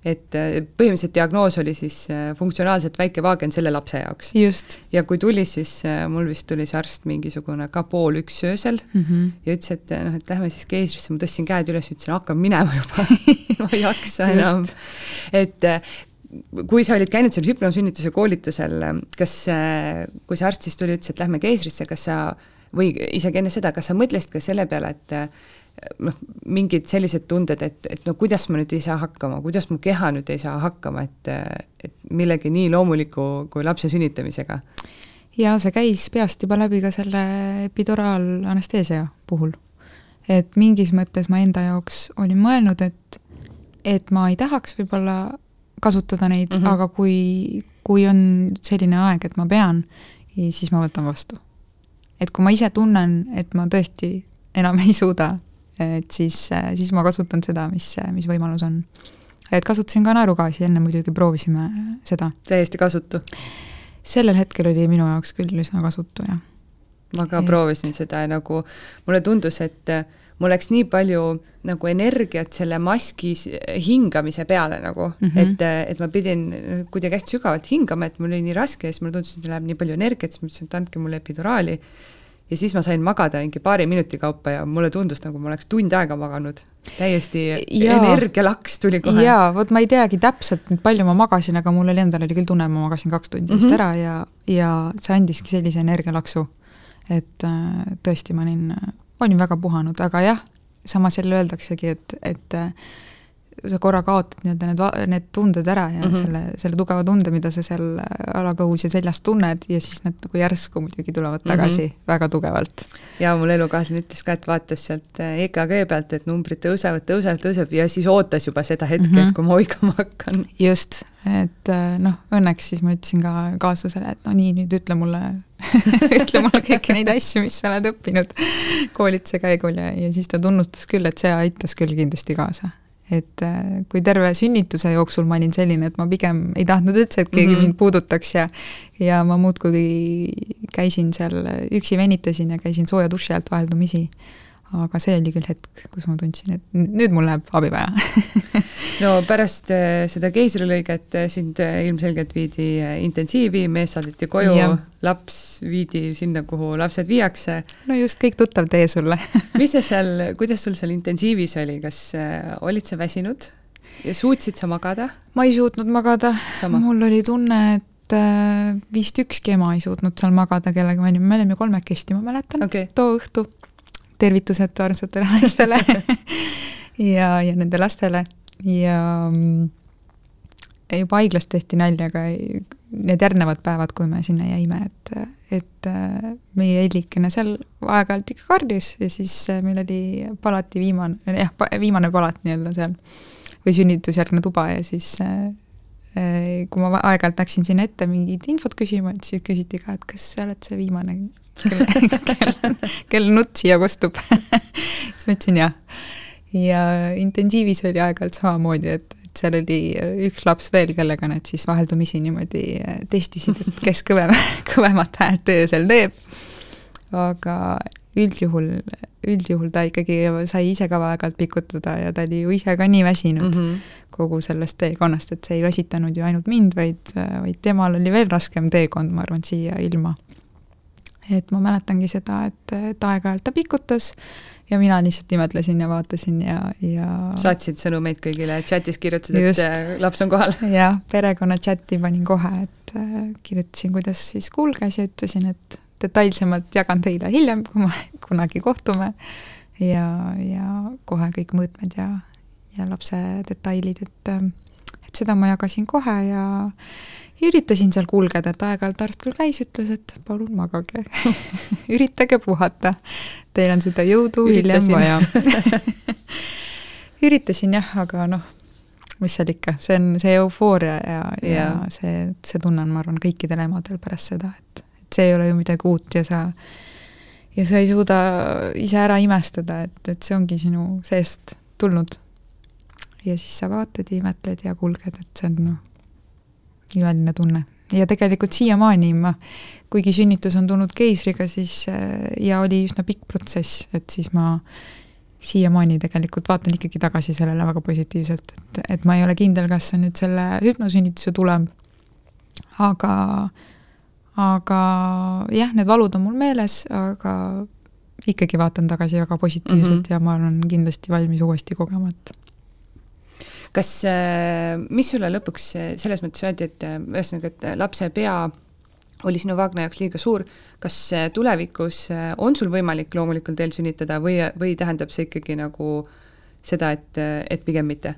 et äh, põhimõtteliselt diagnoos oli siis funktsionaalselt väike vaagen selle lapse jaoks. just ja kui tuli, siis mul vist tuli see arst mingisugune ka pool üks öösel mm. -hmm. ja ütles, et noh, et lähme siis keisrisse, ma tõstsin käed üles, ütlesin, hakkame minema juba ma ei jaksa enam. Et kui sa olid käinud seal hüpnosünnituse koolitusel, kas, kui see arst siis tuli, ütles, et lähme keisrisse, kas sa või isegi enne seda, kas sa mõtlesid ka selle peale, et äh, noh, mingid sellised tunded, et, et no kuidas ma nüüd ei saa hakkama, kuidas mu keha nüüd ei saa hakkama, et, et millegi nii loomuliku kui lapse sünnitamisega? ja see käis peast juba läbi ka selle epiduraalanesteesia puhul. et mingis mõttes ma enda jaoks olin mõelnud, et, et ma ei tahaks võib-olla kasutada neid mm. -hmm. aga kui, kui on selline aeg, et ma pean, siis ma võtan vastu. Et kui ma ise tunnen, et ma tõesti enam ei suuda, et siis, siis ma kasutan seda, mis, mis võimalus on. et kasutasin ka naerugaasi, enne muidugi proovisime seda. täiesti kasutu? sellel hetkel oli minu jaoks küll üsna kasutu, jah ma ka Et- proovisin seda ja nagu mulle tundus, et mul läks nii palju nagu energiat selle maski hingamise peale nagu mm. -hmm. et, et ma pidin kuidagi hästi sügavalt hingama, et mul oli nii raske ja siis mulle tundus, et läheb nii palju energiat, siis ma ütlesin, et andke mulle epiduraali. ja siis ma sain magada mingi paari minuti kaupa ja mulle tundus, nagu ma oleks tund aega maganud. täiesti Jaa. energialaks tuli kohe. jaa, vot ma ei teagi täpselt, palju ma magasin, aga mul oli endal oli küll tunne, ma magasin kaks tundi vist Mhm. ära ja, ja see andiski sellise energialaksu. et äh, tõesti, ma olin, olin väga puhanud, aga jah, samas jälle öeldaksegi, et, et sa korra kaotad nii-öelda need, need tunded ära ja mm Mhm. -hmm. selle, selle tugeva tunde, mida sa seal alakõhus ja seljas tunned ja siis need nagu järsku muidugi tulevad tagasi mm -hmm. väga tugevalt. ja mul elukaaslane ütles ka, et vaatas sealt äh, EKG pealt, et numbrid tõusevad, tõusevad, tõuseb ja siis ootas juba seda hetke mm, Mhm. -hmm. et kui ma oigama hakkan. just, et äh, noh, õnneks siis ma ütlesin ka kaaslasele, et no nii, nüüd ütle mulle ütle mulle kõiki neid asju, mis sa oled õppinud koolituse käigul ja, ja siis ta tunnustas küll, et see aitas küll kindlasti kaasa. Et äh, kui terve sünnituse jooksul ma olin selline, et ma pigem ei tahtnud üldse, et keegi mm. -hmm. mind puudutaks ja ja ma muudkui käisin seal, üksi venitasin ja käisin sooja duši alt vaheldumisi. Aga see oli küll hetk, kus ma tundsin, et nüüd mul läheb abi vaja no pärast äh, seda keisrilõiget äh, sind äh, ilmselgelt viidi intensiivi, mees saadeti koju laps viidi sinna, kuhu lapsed viiakse. no just, kõik tuttav tee sulle mis sa seal, kuidas sul seal intensiivis oli, kas olid sa väsinud? ja suutsid sa magada? ma ei suutnud magada, mul oli tunne, et vist ükski ema ei suutnud seal magada, kellega me olime kolmekesti, ma mäletan okay., too õhtu. Tervitused armsatele naistele ja, ja nende lastele. Ja mm, juba haiglas tehti nalja, aga need järgnevad päevad, kui me sinna jäime, et, et äh, meie Ellikene seal aeg-ajalt ikka karjus ja siis äh, meil oli palati viimane, jah, viimane palat nii-öelda seal või sünnitusjärgne tuba ja siis äh, kui ma aeg-ajalt läksin sinna ette mingit infot küsima, et siis küsiti ka, et kas sa oled see viimane, kelle, kelle, kelle nutt siia kostub siis ma ütlesin jah. ja intensiivis oli aeg-ajalt samamoodi, et et seal oli äh, üks laps veel, kellega nad siis vaheldumisi niimoodi äh, testisid, et kes kõvem, kõvemat häält öösel teeb. aga üldjuhul, üldjuhul ta ikkagi sai ise ka aeg-ajalt pikutada ja ta oli ju ise ka nii väsinud mm -hmm. kogu sellest teekonnast, et see ei väsitanud ju ainult mind, vaid, vaid temal oli veel raskem teekond, ma arvan, siia ilma. Et ma mäletangi seda, et, et aeg-ajalt ta pikutas ja mina lihtsalt imetlesin ja vaatasin ja, ja saatsid sõnumeid kõigile, chatis kirjutasid, et äh, laps on kohal? jah, perekonna chati panin kohe, et äh, kirjutasin, kuidas siis kulges ja ütlesin, et detailsemalt jagan teile hiljem, kui me kunagi kohtume. ja, ja kohe kõik mõõtmed ja, ja lapse detailid, et, äh, et seda ma jagasin kohe ja üritasin seal kulgeda, et aeg-ajalt arst küll käis, ütles, et palun magage üritage puhata. Teil on seda jõudu hiljem vaja üritasin jah, aga noh, mis seal ikka, see on see eufooria ja, ja, ja see, see tunne on, ma arvan, kõikidel emadel pärast seda, et, et see ei ole ju midagi uut ja sa ja sa ei suuda ise ära imestada, et, et see ongi sinu seest tulnud. ja siis sa vaatad ja imetled ja kulged, et see on noh, imeline tunne. ja tegelikult siiamaani ma, kuigi sünnitus on tulnud keisriga, siis äh, ja oli üsna pikk protsess, et siis ma siiamaani tegelikult vaatan ikkagi tagasi sellele väga positiivselt, et, et ma ei ole kindel, kas see on nüüd selle hüpnosünnituse tulem, aga, aga jah, need valud on mul meeles, aga ikkagi vaatan tagasi väga positiivselt mm -hmm. ja ma olen kindlasti valmis uuesti kogema, et kas, äh, mis sulle lõpuks äh, selles mõttes öeldi, et äh, ühesõnaga, et lapse pea oli sinu vaagna jaoks liiga suur, kas tulevikus on sul võimalik loomulikul teel sünnitada või, või tähendab see ikkagi nagu seda, et, et pigem mitte?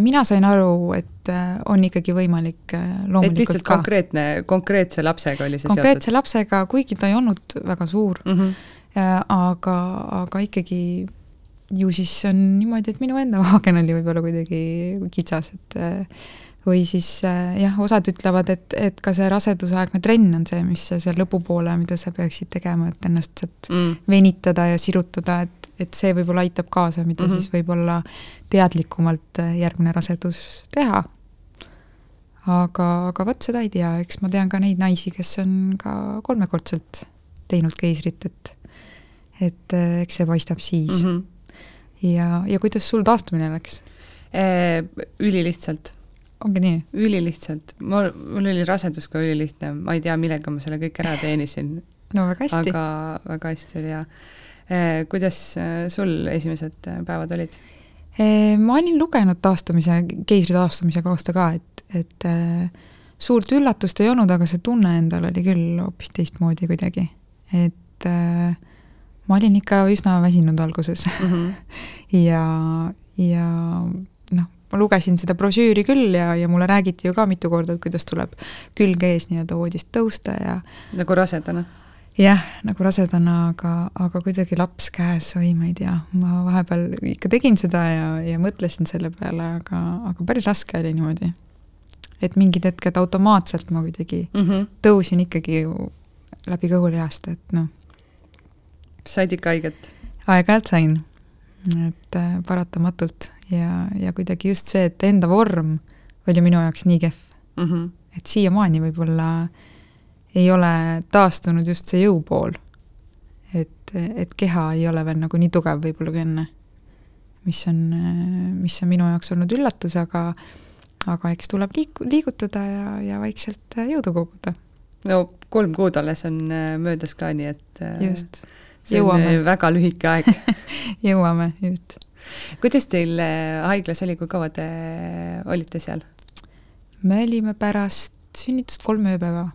mina sain aru, et on ikkagi võimalik loomulikult et lihtsalt ka. konkreetne, konkreetse lapsega oli see konkreetse seotud? lapsega, kuigi ta ei olnud väga suur mm, -hmm. aga, aga ikkagi ju siis on niimoodi, et minu enda vaagen oli võib-olla kuidagi kitsas, et äh, või siis äh, jah, osad ütlevad, et, et ka see rasedusaegne trenn on see, mis see lõpupoole, mida sa peaksid tegema, et ennast sealt mm. venitada ja sirutada, et, et see võib-olla aitab kaasa, mida mm -hmm. siis võib-olla teadlikumalt äh, järgmine rasedus teha. aga, aga vot seda ei tea, eks ma tean ka neid naisi, kes on ka kolmekordselt teinud keisrit, et et eks see paistab siis mm. -hmm ja, ja kuidas sul taastumine läks? Ülilihtsalt. ongi nii? ülilihtsalt, mul, mul oli rasedus ka ülilihtne, ma ei tea, millega ma selle kõik ära teenisin. no väga hästi. aga väga hästi oli ja kuidas sul esimesed päevad olid? ma olin lugenud taastumise, keisri taastumise kohta ka, et, et suurt üllatust ei olnud, aga see tunne endal oli küll hoopis teistmoodi kuidagi. et äh, ma olin ikka üsna väsinud alguses mm. -hmm. ja, ja noh, ma lugesin seda brošüüri küll ja, ja mulle räägiti ju ka mitu korda, et kuidas tuleb külg ees nii-öelda voodist tõusta ja nagu rasedana? jah, nagu rasedana, aga, aga kuidagi laps käes, oi, ma ei tea, ma vahepeal ikka tegin seda ja, ja mõtlesin selle peale, aga, aga päris raske oli niimoodi. et mingid hetked automaatselt ma kuidagi mm -hmm. tõusin ikkagi ju läbi kõhulihast, et noh said ikka haiget? aeg-ajalt sain, et äh, paratamatult ja, ja kuidagi just see, et enda vorm oli minu jaoks nii kehv mm. -hmm. et siiamaani võib-olla ei ole taastunud just see jõupool. et, et keha ei ole veel nagu nii tugev võib-olla kui enne. mis on, mis on minu jaoks olnud üllatus, aga aga eks tuleb liik-, liigutada ja, ja vaikselt jõudu koguda. no kolm kuud alles on äh, möödas ka, nii et äh, just see jõuame. on väga lühike aeg jõuame, just. kuidas teil äh, haiglas oli, kui kaua te olite seal? me olime pärast sünnitust kolm ööpäeva.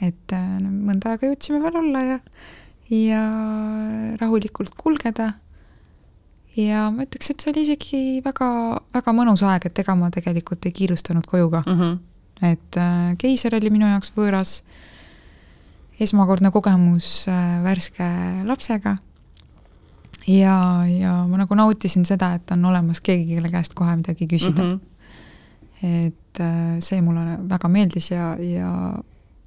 et äh, mõnda aega jõudsime veel olla ja, ja rahulikult kulgeda. ja ma ütleks, et see oli isegi väga, väga mõnus aeg, et ega ma tegelikult ei kiirustanud koju ka mm. -hmm. et äh, keiser oli minu jaoks võõras, esmakordne kogemus äh, värske lapsega ja, ja ma nagu nautisin seda, et on olemas keegi, kelle käest kohe midagi küsida mm. -hmm et äh, see mulle väga meeldis ja, ja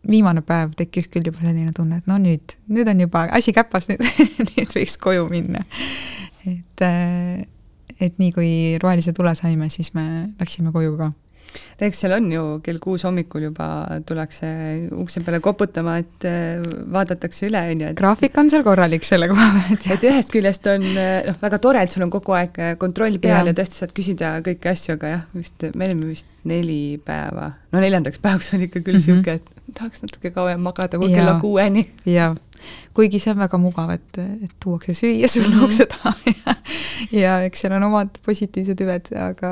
viimane päev tekkis küll juba selline tunne, et no nüüd, nüüd on juba asi käpas, nüüd nüüd võiks koju minna. et, äh, et nii kui rohelise tule saime, siis me läksime koju ka eks seal on ju kell kuus hommikul juba tullakse ukse peale koputama, et äh, vaadatakse üle, on ju. graafik on seal korralik selle koha pealt. et ühest küljest on äh, noh, väga tore, et sul on kogu aeg äh, kontroll peal ja, ja tõesti saad küsida kõiki asju, aga jah, vist me olime vist neli päeva, no neljandaks päevaks oli ikka küll niisugune mm -hmm., et tahaks natuke kauem magada kui kella kuueni. jaa kuigi see on väga mugav, et, et tuuakse süüa sulle -hmm. ukse taha ja, ja eks seal on omad positiivsed hüved, aga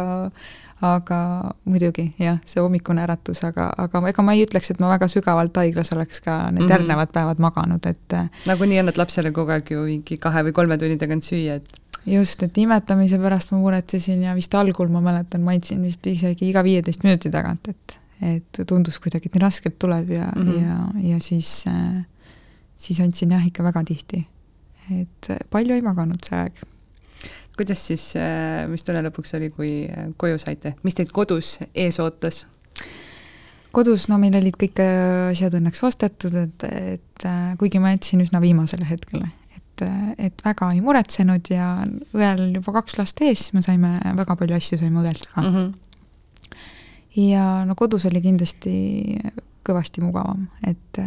aga muidugi jah, see hommikune äratus, aga, aga ega ma ei ütleks, et ma väga sügavalt haiglas oleks ka need mm -hmm. järgnevad päevad maganud, et nagunii annad lapsele kogu aeg ju mingi kahe või kolme tunni tagant süüa, et just, et imetamise pärast ma muretsesin ja vist algul ma mäletan, ma andsin vist isegi iga viieteist minuti tagant, et et tundus kuidagi, et nii raskelt tuleb ja mm, -hmm. ja, ja siis siis andsin jah, ikka väga tihti. et palju ei maganud see aeg kuidas siis, äh, mis tunne lõpuks oli, kui äh, koju saite, mis teid kodus ees ootas? kodus, no meil olid kõik äh, asjad õnneks ostetud, et, et kuigi ma jätsin üsna viimasele hetkele, et, et väga ei muretsenud ja õel juba kaks last ees, me saime, väga palju asju saime õelt ka mm. -hmm. ja no kodus oli kindlasti kõvasti mugavam, et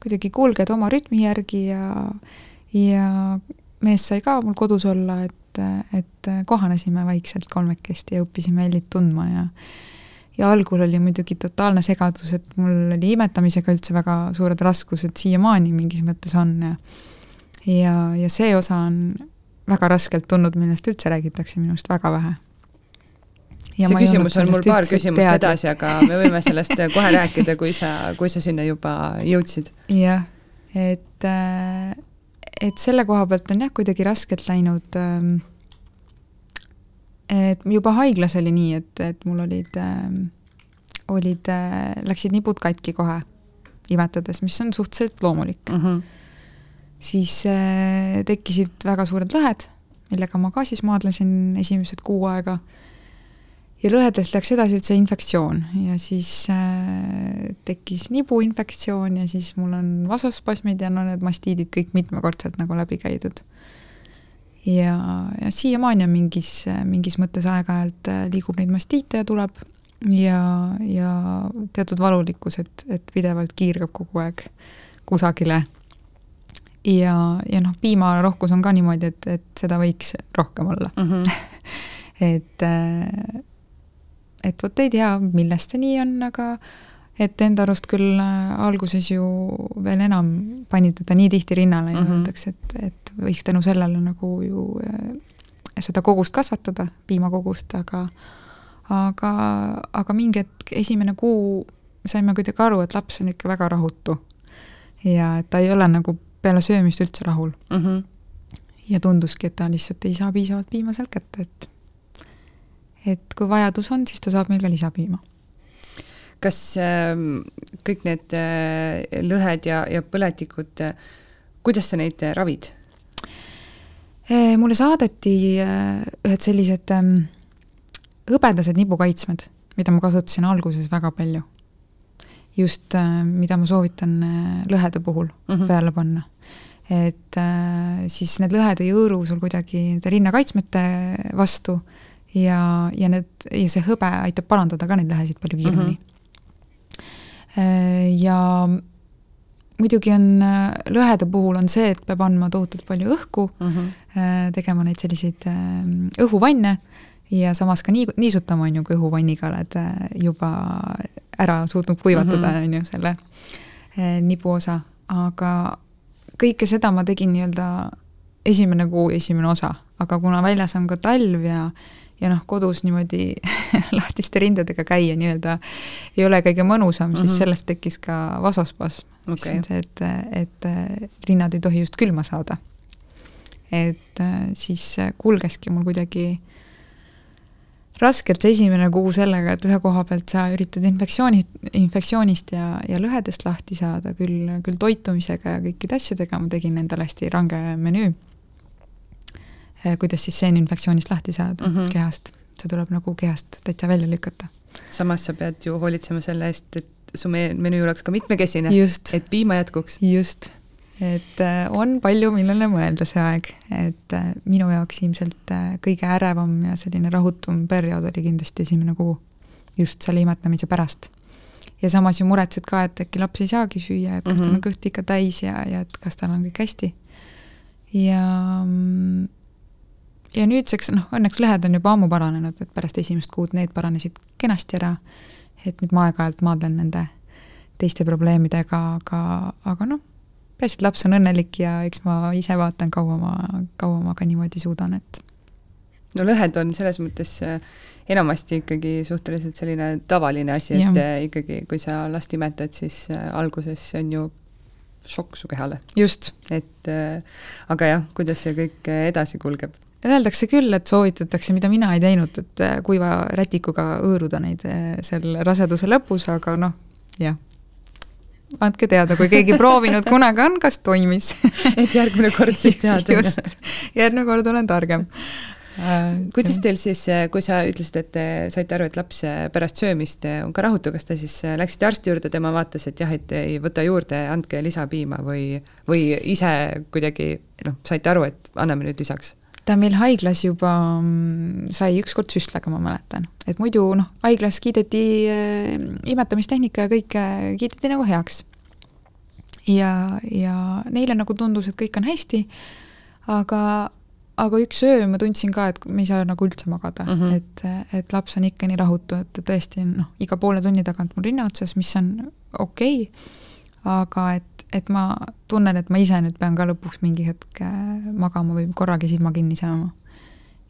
kuidagi kulged oma rütmi järgi ja, ja mees sai ka mul kodus olla, et et, et kohanesime vaikselt kolmekesti ja õppisime Ellit tundma ja ja algul oli muidugi totaalne segadus, et mul oli imetamisega üldse väga suured raskused, siiamaani mingis mõttes on ja ja, ja see osa on väga raskelt tulnud, millest üldse räägitakse minust väga vähe. Ja see küsimus on mul paar küsimust teadlik. edasi, aga me võime sellest kohe rääkida, kui sa, kui sa sinna juba jõudsid. jah, et äh, et selle koha pealt on jah, kuidagi raskelt läinud ähm, et juba haiglas oli nii, et, et mul olid äh,, olid äh,, läksid nibud katki kohe imetades, mis on suhteliselt loomulik mm. -hmm. siis äh, tekkisid väga suured lõhed, millega ma ka siis maadlesin esimesed kuu aega ja lõhedest läks edasi üldse infektsioon ja siis äh, tekkis nibuinfektsioon ja siis mul on vasospasmid ja no need mastiidid kõik mitmekordselt nagu läbi käidud. ja, ja siiamaani on mingis, mingis mõttes aeg-ajalt äh, liigub neid mastiite ja tuleb ja, ja teatud valulikkus, et, et pidevalt kiirgab kogu aeg kusagile. ja, ja noh, piimarohkus on ka niimoodi, et, et seda võiks rohkem olla mm. -hmm. et äh, et vot ei tea, millest see nii on, aga et enda arust küll äh, alguses ju veel enam pani teda nii tihti rinnale ja mm -hmm. öeldakse, et, et võiks tänu sellele nagu ju äh, seda kogust kasvatada, piimakogust, aga aga, aga mingi hetk, esimene kuu saime kuidagi aru, et laps on ikka väga rahutu. ja et ta ei ole nagu peale söömist üldse rahul mm. -hmm. ja tunduski, et ta lihtsalt ei saa piisavalt piima sealt kätte, et et kui vajadus on, siis ta saab meil ka lisapiima. kas äh, kõik need äh, lõhed ja, ja põletikud äh,, kuidas sa neid äh, ravid? Mulle saadeti ühed sellised ähm, hõbedased nibukaitsmed, mida ma kasutasin alguses väga palju. just, mida ma soovitan lõhede puhul mm -hmm. peale panna et siis need lõhed ei hõõru sul kuidagi nende rinnakaitsmete vastu ja, ja need, ja see hõbe aitab parandada ka neid lõhesid palju kiiremini mm. -hmm. ja muidugi on lõhede puhul on see, et peab andma tohutult palju õhku mm, -hmm. tegema neid selliseid äh, õhuvanne ja samas ka nii, niisutama, on ju, kui õhuvanniga oled juba ära suutnud kuivatada, mhm. on ju, selle nibu osa, aga kõike seda ma tegin nii-öelda esimene kuu, esimene osa, aga kuna väljas on ka talv ja ja noh, kodus niimoodi lahtiste rindadega käia nii-öelda ei ole kõige mõnusam mm, -hmm. siis mhm. sellest tekkis ka vasospasm okay., mis on see, et, et rinnad ei tohi just külma saada. et siis kulgeski mul kuidagi raskelt see esimene kuu sellega, et ühe koha pealt sa üritad infektsiooni, infektsioonist ja, ja lõhedest lahti saada, küll, küll toitumisega ja kõikide asjadega, ma tegin endale hästi range menüü kuidas siis seeninfektsioonist lahti saada mm -hmm. kehast. see tuleb nagu kehast täitsa välja lükata. samas sa pead ju hoolitsema selle eest, et su menüü oleks ka mitmekesine, et piima jätkuks. just, et eh, on palju, millele mõelda see aeg, et eh, minu jaoks ilmselt kõige ärevam ja selline rahutum periood oli kindlasti esimene kuu, just selle imetamise pärast. ja samas ju muretsed ka, et äkki laps ei saagi süüa, et kas mm -hmm. tal on mhm. kõht ikka täis ja, ja et kas tal on kõik hästi. ja mm, ja nüüdseks noh, õnneks lehed on juba ammu paranenud, et pärast esimest kuud need paranesid kenasti ära, et nüüd ma aeg-ajalt maadlen nende teiste probleemidega, aga, aga noh, peaasi, et laps on õnnelik ja eks ma ise vaatan, kaua ma, kaua ma ka niimoodi suudan, et no lõhed on selles mõttes äh, enamasti ikkagi suhteliselt selline tavaline asi, et ja. Äh, ikkagi, kui sa last imetad, siis äh, alguses on ju šokk su kehale. just. et aga jah, kuidas see kõik edasi kulgeb? Öeldakse küll, et soovitatakse, mida mina ei teinud, et äh, kuiva rätikuga hõõruda neid äh, seal raseduse lõpus, aga noh, jah. andke teada, kui keegi proovinud kunagi on, kas toimis et järgmine kord siis teada. just, järgmine kord olen targem äh,. kuidas teil siis, kui sa ütlesid, et te saite aru, et laps pärast söömist on ka rahutu, kas te siis läksite arsti juurde, tema vaatas, et jah, et ei võta juurde, andke lisapiima või, või ise kuidagi noh, saite aru, et anname nüüd lisaks? Ta meil haiglas juba mm, sai ükskord süstlaga, ma mäletan. et muidu noh, haiglas kiideti äh, imetamistehnika ja kõike kiideti nagu heaks. ja, ja neile nagu tundus, et kõik on hästi, aga, aga üks öö ma tundsin ka, et me ei saa nagu üldse magada mm, -hmm. et, et laps on ikka nii rahutu, et tõesti noh, iga poole tunni tagant mul rinna otsas, mis on okei okay,, aga et et ma tunnen, et ma ise nüüd pean ka lõpuks mingi hetk äh, magama või korragi silma kinni saama.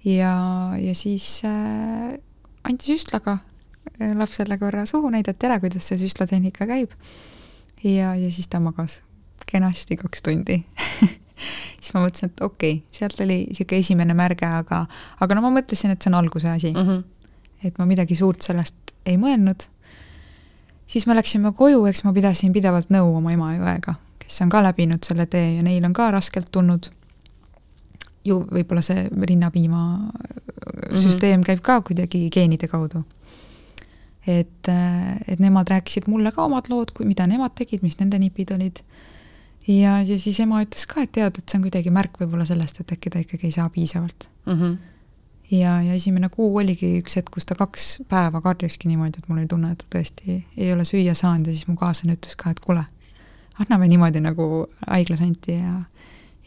ja, ja siis äh, anti süstlaga äh, lapsele korra suhu, näidati ära, kuidas see süstlatehnika käib. ja, ja siis ta magas kenasti kaks tundi siis ma mõtlesin, et okei okay,, sealt oli niisugune esimene märge, aga, aga no ma mõtlesin, et see on alguse asi mm. -hmm. et ma midagi suurt sellest ei mõelnud siis me läksime koju, eks ma pidasin pidevalt nõu oma ema ja õega, kes on ka läbinud selle tee ja neil on ka raskelt tulnud. ju võib-olla see rinnapiima mm -hmm. süsteem käib ka kuidagi geenide kaudu. et, et nemad rääkisid mulle ka omad lood, kui, mida nemad tegid, mis nende nipid olid. ja, ja siis ema ütles ka, et tead, et see on kuidagi märk võib-olla sellest, et äkki ta ikkagi ei saa piisavalt mm. -hmm ja, ja esimene kuu oligi üks hetk, kus ta kaks päeva karjuski niimoodi, et mul oli tunne, et ta tõesti ei ole süüa saanud ja siis mu kaaslane ütles ka, et kuule, anname niimoodi nagu haiglas anti ja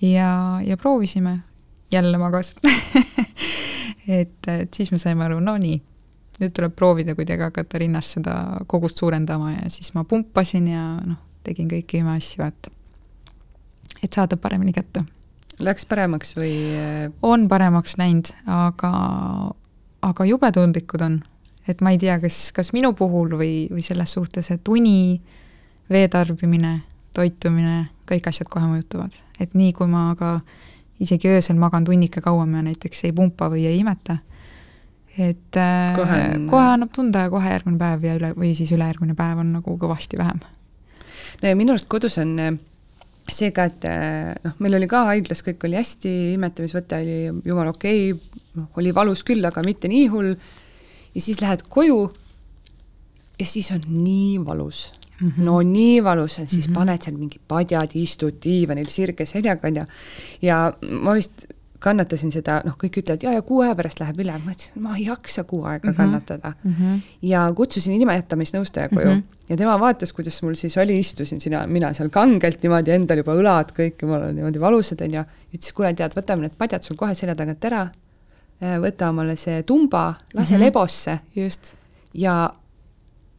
ja, ja proovisime, jälle magas et, et siis me saime aru, no nii, nüüd tuleb proovida kuidagi hakata rinnas seda kogust suurendama ja siis ma pumpasin ja noh, tegin kõiki imeasju, vaata. et saada paremini kätte Läks paremaks või? on paremaks läinud, aga, aga jube tundlikud on. et ma ei tea, kas, kas minu puhul või, või selles suhtes, et uni, vee tarbimine, toitumine, kõik asjad kohe mõjutavad. et nii, kui ma ka isegi öösel magan tunnike kauem ja näiteks ei pumpa või ei imeta, et äh, kohe, on... kohe annab tunda ja kohe järgmine päev ja üle, või siis ülejärgmine päev on nagu kõvasti vähem. no ja minu arust kodus on äh, seega, et eh, noh, meil oli ka haiglas, kõik oli hästi, imetamisvõte oli jumala okei okay,, noh, oli valus küll, aga mitte nii hull. ja siis lähed koju ja siis on nii valus mm. -hmm. no nii valus on, siis mm -hmm. paned seal mingi padjad, istud diivanil sirge seljaga onju. ja ma vist kannatasin seda, noh, kõik ütlevad, ja, ja kuu aja pärast läheb üle, ma ütlesin, ma ei jaksa kuu aega mm -hmm. kannatada mm. -hmm. ja kutsusin nimejätamisnõustaja koju mm -hmm. Ja tema vaatas, kuidas mul siis oli, istusin sina, mina seal kangelt niimoodi, endal juba õlad kõik jumala niimoodi valusad onju. ütles, kuule, tead, võtame need padjad sul kohe selja tagant ära. Äh, võta omale see tumba, lase mm -hmm. lebosse. just. ja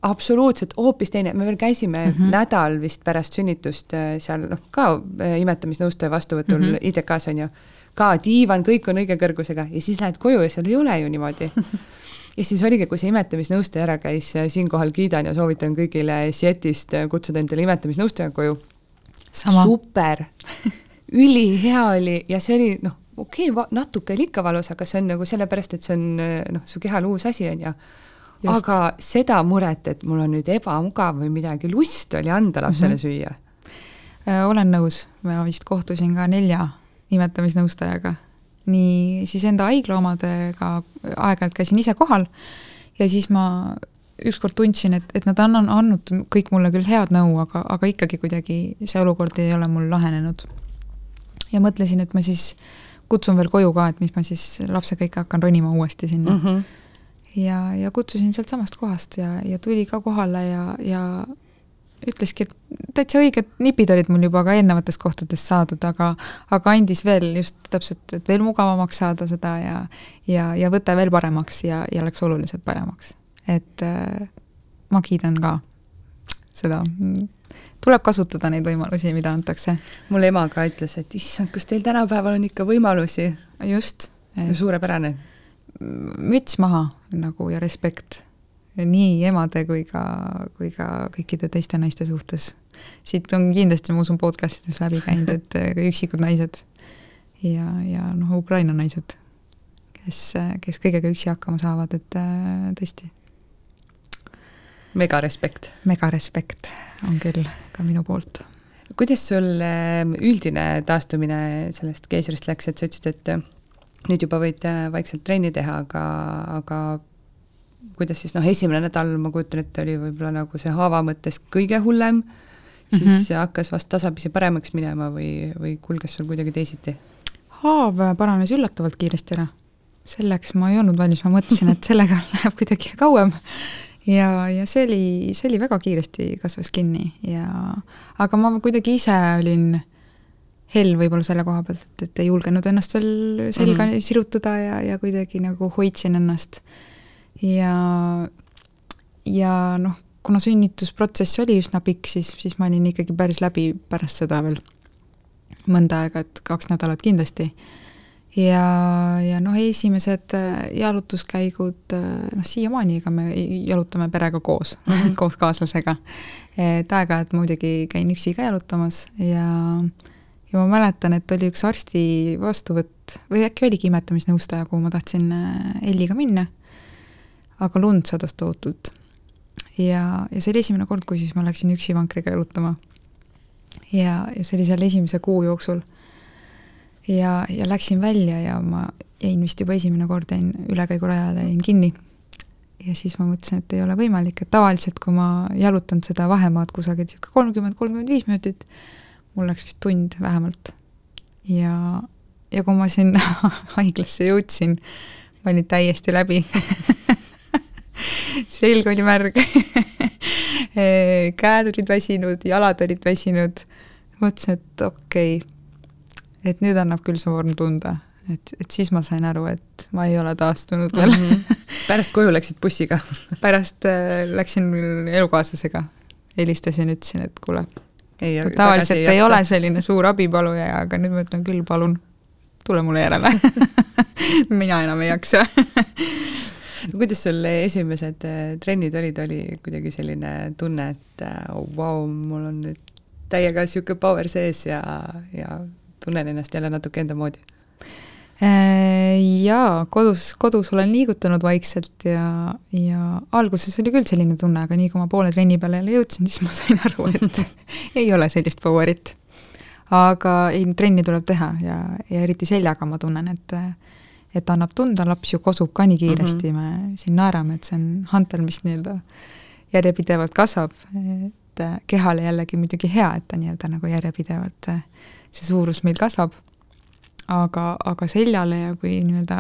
absoluutselt hoopis teine, me veel käisime mm -hmm. nädal vist pärast sünnitust äh, seal noh, ka äh, imetamisnõustaja vastuvõtul mm -hmm. ITK-s on ju, ka diivan, kõik on õige kõrgusega. Ja siis lähed koju ja seal ei ole ju niimoodi. Ja siis oligi, kui see imetamisnõustaja ära käis, siinkohal kiidan ja soovitan kõigile Sietist kutsuda endale imetamisnõustaja koju. super! Ülihea oli ja see oli noh, okei okay,, natuke oli ikka valus, aga see on nagu sellepärast, et see on noh, su kehal uus asi on ju. Aga seda muret, et mul on nüüd ebamugav või midagi, lust oli anda lapsele mm -hmm. süüa. Äh, olen nõus, ma vist kohtusin ka nelja imetamisnõustajaga. nii siis enda haigla omadega aeg-ajalt käisin ise kohal ja siis ma ükskord tundsin, et, et nad on andnud kõik mulle küll head nõu, aga, aga ikkagi kuidagi see olukord ei ole mul lahenenud. ja mõtlesin, et ma siis kutsun veel koju ka, et mis ma siis lapsega ikka hakkan ronima uuesti sinna mm. -hmm ja, ja kutsusin sealtsamast kohast ja, ja tuli ka kohale ja, ja ütleski, et täitsa õiged nipid olid mul juba ka eelnevatest kohtadest saadud, aga aga andis veel just täpselt, et veel mugavamaks saada seda ja ja, ja võte veel paremaks ja, ja läks oluliselt paremaks. et äh, ma kiidan ka seda. tuleb kasutada neid võimalusi, mida antakse. mul ema ka ütles, et issand, kus teil tänapäeval on ikka võimalusi. just et.... suurepärane müts maha nagu ja respekt nii emade kui ka, kui ka kõikide teiste naiste suhtes. siit on kindlasti, ma usun, podcast ides läbi käinud, et üksikud naised ja, ja noh, Ukraina naised, kes, kes kõigega üksi hakkama saavad, et äh, tõesti. mega respekt. mega respekt on küll ka minu poolt. kuidas sul ähm, üldine taastumine sellest keisrist läks, et sa ütlesid, et nüüd juba võid äh, vaikselt trenni teha, aga, aga kuidas siis noh, esimene nädal ma kujutan ette, oli võib-olla nagu see haava mõttes kõige hullem, siis mm -hmm. hakkas vast tasapisi paremaks minema või, või kulges sul kuidagi teisiti? haav paranes üllatavalt kiiresti ära. selleks ma ei olnud valmis, ma mõtlesin, et sellega läheb kuidagi kauem. ja, ja see oli, see oli väga kiiresti kasvas kinni ja aga ma kuidagi ise olin hell võib-olla selle koha pealt, et, et ei julgenud ennast veel selga mm -hmm. sirutada ja, ja kuidagi nagu hoidsin ennast. Ja, ja noh, kuna sünnitusprotsess oli üsna pikk, siis, siis ma olin ikkagi päris läbi pärast seda veel mõnda aega, et kaks nädalat kindlasti. ja, ja noh, esimesed äh, jalutuskäigud, äh, noh siiamaani, ega me jalutame perega koos mm, -hmm. koos kaaslasega. et aeg-ajalt muidugi käin üksi ka jalutamas ja ja ma mäletan, et oli üks arsti vastuvõtt või äkki oligi imetamisnõustaja, kuhu ma tahtsin äh, Elliga minna, aga lund sadas tohutult. ja, ja see oli esimene kord, kui siis ma läksin üksi vankriga jalutama. ja, ja see oli seal esimese kuu jooksul. ja, ja läksin välja ja ma jäin vist juba esimene kord, jäin ülekäigurajale, jäin kinni. ja siis ma mõtlesin, et ei ole võimalik, et tavaliselt, kui ma jalutan seda vahemaad kusagil niisugune kolmkümmend, kolmkümmend viis minutit, mul läks vist tund vähemalt. ja, ja kui ma sinna haiglasse jõudsin, ma olin täiesti läbi selg oli märg. Käed olid väsinud, jalad olid väsinud. mõtlesin, et okei. Okay,, et nüüd annab küll soorm tunda, et, et siis ma sain aru, et ma ei ole taastunud veel. Mm. -hmm. pärast koju läksid bussiga? Pärast äh, läksin elukaaslasega, helistasin, ütlesin, et kuule ei, tavaliselt ei, ei ole selline suur abipaluja, aga nüüd ma ütlen küll, palun, tule mulle järele. Mina enam ei jaksa kuidas sul esimesed äh, trennid olid, oli kuidagi selline tunne, et oh, vau, mul on nüüd täiega niisugune power sees ja, ja tunnen ennast jälle natuke enda moodi Äh, jaa, kodus, kodus olen liigutanud vaikselt ja, ja alguses oli küll selline tunne, aga nii kui ma poole trenni peale jälle jõudsin, siis ma sain aru, et ei ole sellist power'it. aga ei, trenni tuleb teha ja, ja eriti seljaga ma tunnen, et et annab tunda, laps ju kosub ka nii kiiresti mm, -hmm. me siin naerame, et see on hantel, mis nii-öelda järjepidevalt kasvab, et kehale jällegi muidugi hea, et ta nii-öelda nagu järjepidevalt see suurus meil kasvab aga, aga seljale ja kui nii-öelda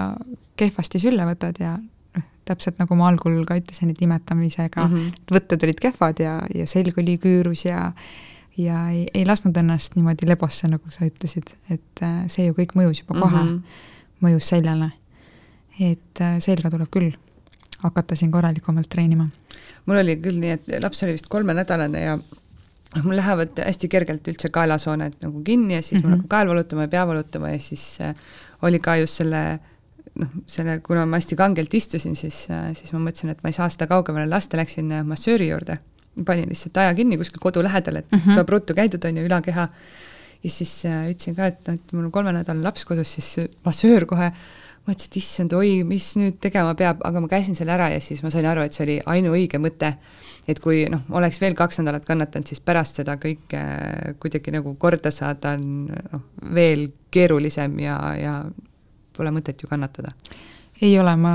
kehvasti sülle võtad ja noh, täpselt nagu ma algul ka ütlesin, et imetamisega mm -hmm. võtted olid kehvad ja, ja selg oli küürus ja ja ei, ei lasknud ennast niimoodi lebosse, nagu sa ütlesid, et äh, see ju kõik mõjus juba kohe mm, -hmm. Mõjus seljale. et äh, selga tuleb küll hakata siin korralikumalt treenima. mul oli küll nii, et laps oli vist kolmenädalane ja noh, mul lähevad hästi kergelt üldse kaelasooned nagu kinni ja siis mm -hmm. mul hakkab kael valutama ja pea valutama ja siis äh, oli ka just selle noh, selle, kuna ma hästi kangelt istusin, siis, äh, siis ma mõtlesin, et ma ei saa seda kaugemale lasta, läksin massööri juurde, panin lihtsalt aja kinni kuskil kodu lähedal, et mm -hmm. saab ruttu käidud, on ju, ülakeha, ja siis äh, ütlesin ka, et et mul on kolmenädalane laps kodus, siis massöör kohe mõtlesin, et issand, oi, mis nüüd tegema peab, aga ma käisin selle ära ja siis ma sain aru, et see oli ainuõige mõte. et kui noh, oleks veel kaks nädalat kannatanud, siis pärast seda kõike kuidagi nagu korda saada on noh, veel keerulisem ja, ja pole mõtet ju kannatada. ei ole, ma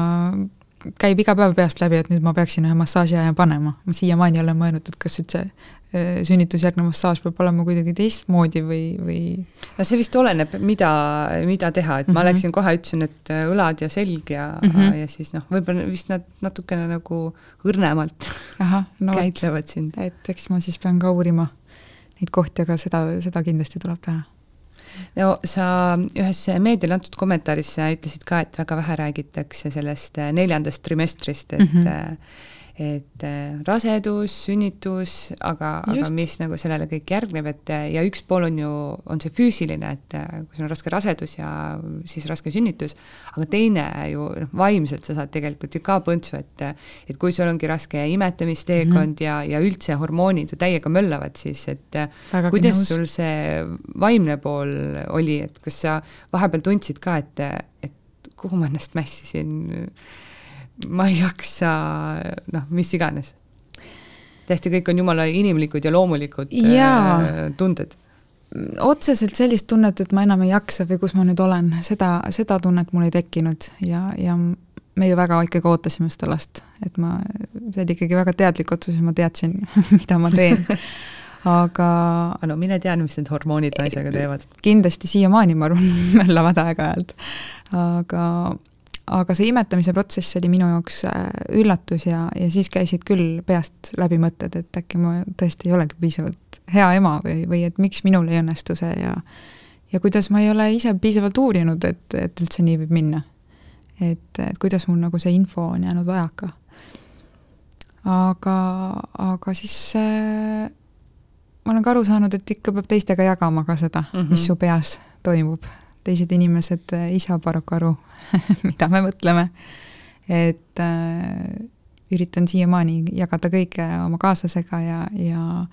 käib iga päev peast läbi, et nüüd ma peaksin ühe massaažiaja panema, ma siiamaani olen mõelnud, et kas üldse Äh, sünnitusjärgne massaaž peab olema kuidagi teistmoodi või, või no see vist oleneb, mida, mida teha, et ma mm -hmm. läksin kohe, ütlesin, et äh, õlad ja selg ja mm, -hmm. ja siis noh, võib-olla vist nad natukene nagu õrnemalt Aha, no käitlevad sind. et eks ma siis pean ka uurima neid kohti, aga seda, seda kindlasti tuleb teha no sa ühes meediale antud kommentaaris ütlesid ka, et väga vähe räägitakse sellest neljandast trimestrist, et mm -hmm et äh, rasedus, sünnitus, aga, aga mis nagu sellele kõik järgneb, et äh, ja üks pool on ju, on see füüsiline, et äh, kui sul on raske rasedus ja siis raske sünnitus, aga teine ju noh, vaimselt sa saad tegelikult ju ka põntsu, et et kui sul ongi raske imetamisteekond mm -hmm. ja, ja üldse hormoonid ju täiega möllavad, siis et Väga kuidas nõus. sul see vaimne pool oli, et kas sa vahepeal tundsid ka, et, et kuhu ma ennast mässisin ma ei jaksa, noh, mis iganes. täiesti kõik on jumala inimlikud ja loomulikud. Äh, tunded. otseselt sellist tunnet, et ma enam ei jaksa või kus ma nüüd olen, seda, seda tunnet mul ei tekkinud ja, ja me ju väga ikkagi ootasime seda last, et ma, see oli ikkagi väga teadlik otsus ja ma teadsin, mida ma teen aga no mine tea, mis need hormoonid naisega teevad. kindlasti siiamaani, ma arvan, möllavad aeg-ajalt. aga aga see imetamise protsess oli minu jaoks äh, üllatus ja, ja siis käisid küll peast läbi mõtted, et äkki ma tõesti ei olegi piisavalt hea ema või, või et miks minul ei õnnestu see ja ja kuidas ma ei ole ise piisavalt uurinud, et, et üldse nii võib minna. et, et kuidas mul nagu see info on jäänud vajaka. aga, aga siis äh, ma olen ka aru saanud, et ikka peab teistega jagama ka seda mm, -hmm. mis su peas toimub teised inimesed ei saa paraku aru mida me mõtleme. et äh, üritan siiamaani jagada kõike oma kaaslasega ja, ja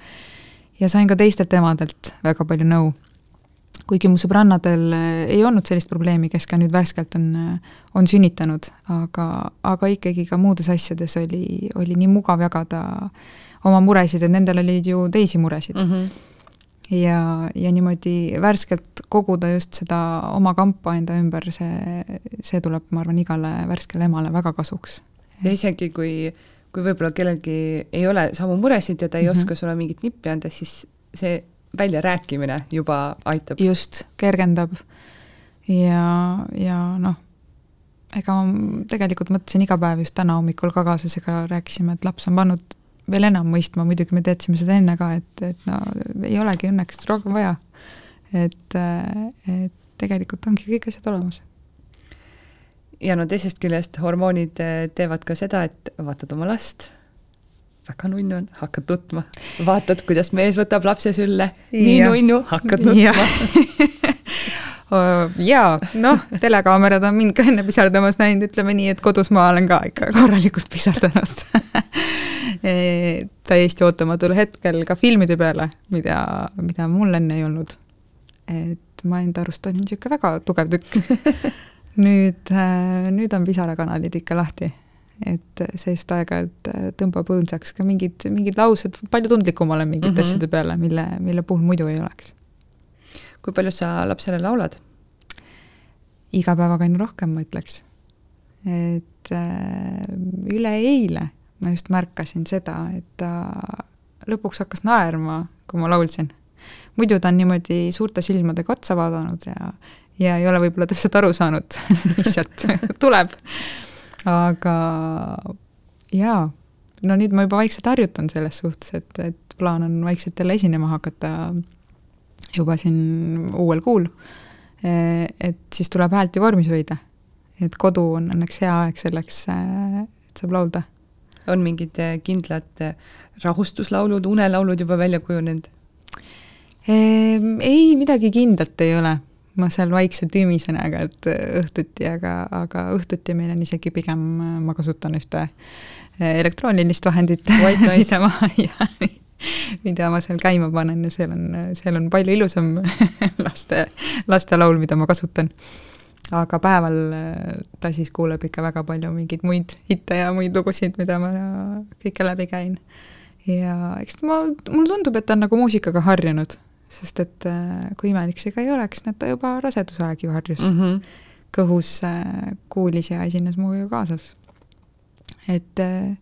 ja sain ka teistelt emadelt väga palju nõu. kuigi mu sõbrannadel ei olnud sellist probleemi, kes ka nüüd värskelt on, on sünnitanud, aga, aga ikkagi ka muudes asjades oli, oli nii mugav jagada oma muresid, et nendel olid ju teisi muresid mm. -hmm ja, ja niimoodi värskelt koguda just seda oma kampa enda ümber, see, see tuleb, ma arvan, igale värskele emale väga kasuks. ja isegi, kui, kui võib-olla kellelgi ei ole samu muresid ja ta ei mm -hmm. oska sulle mingit nippi anda, siis see väljarääkimine juba aitab. just, kergendab. ja, ja noh, ega ma tegelikult mõtlesin iga päev, just täna hommikul ka kaaslasega rääkisime, et laps on pannud veel enam mõistma, muidugi me teadsime seda enne ka, et, et no ei olegi õnneks rohkem vaja. et, et tegelikult ongi kõik asjad olemas. ja no teisest küljest hormoonid eh, teevad ka seda, et vaatad oma last, väga nunnu on, hakkad nutma, vaatad, kuidas mees võtab lapse sülle, nii nunnu, hakkad nutma jaa, noh, telekaamerad on mind ka enne piserdamas näinud, ütleme nii, et kodus ma olen ka ikka korralikult pisardanud täiesti ootamatul hetkel ka filmide peale, mida, mida mul enne ei olnud. et ma enda arust olin niisugune väga tugev tükk nüüd, äh, nüüd on pisarakanalid ikka lahti. et sellist aega-ajalt äh, tõmbab õõnsaks ka mingid, mingid laused, palju tundlikum olen mingite mm -hmm. asjade peale, mille, mille puhul muidu ei oleks. Kui palju sa lapsele laulad? iga päevaga aina rohkem, ma ütleks. et äh, üleeile ma just märkasin seda, et ta lõpuks hakkas naerma, kui ma laulsin. muidu ta on niimoodi suurte silmadega otsa vaadanud ja, ja ei ole võib-olla täpselt aru saanud, mis sealt tuleb. aga jaa, no nüüd ma juba vaikselt harjutan selles suhtes, et, et plaan on vaikselt jälle esinema hakata juba siin uuel kuul. et siis tuleb häält ju vormis hoida. et kodu on õnneks hea aeg selleks saab laulda. on mingid kindlad rahustuslaulud, unelaulud juba välja kujunenud? Ei, midagi kindlat ei ole. ma seal vaikselt ümisen aeg-ajalt õhtuti, aga, aga õhtuti meil on isegi pigem, ma kasutan ühte elektroonilist vahendit, mida ma, mida ma seal käima panen ja seal on, seal on palju ilusam laste, lastelaul, mida ma kasutan. aga päeval ta siis kuuleb ikka väga palju mingeid muid hitte ja muid lugusid, mida ma kõike läbi käin. ja eks ma, mulle tundub, et ta on nagu muusikaga harjunud sest et äh, kui imelik see ka ei oleks, näed ta juba rasedusaeg ju harjus mm. -hmm. kõhus äh, kuulis ja esines minuga ju kaasas. et äh,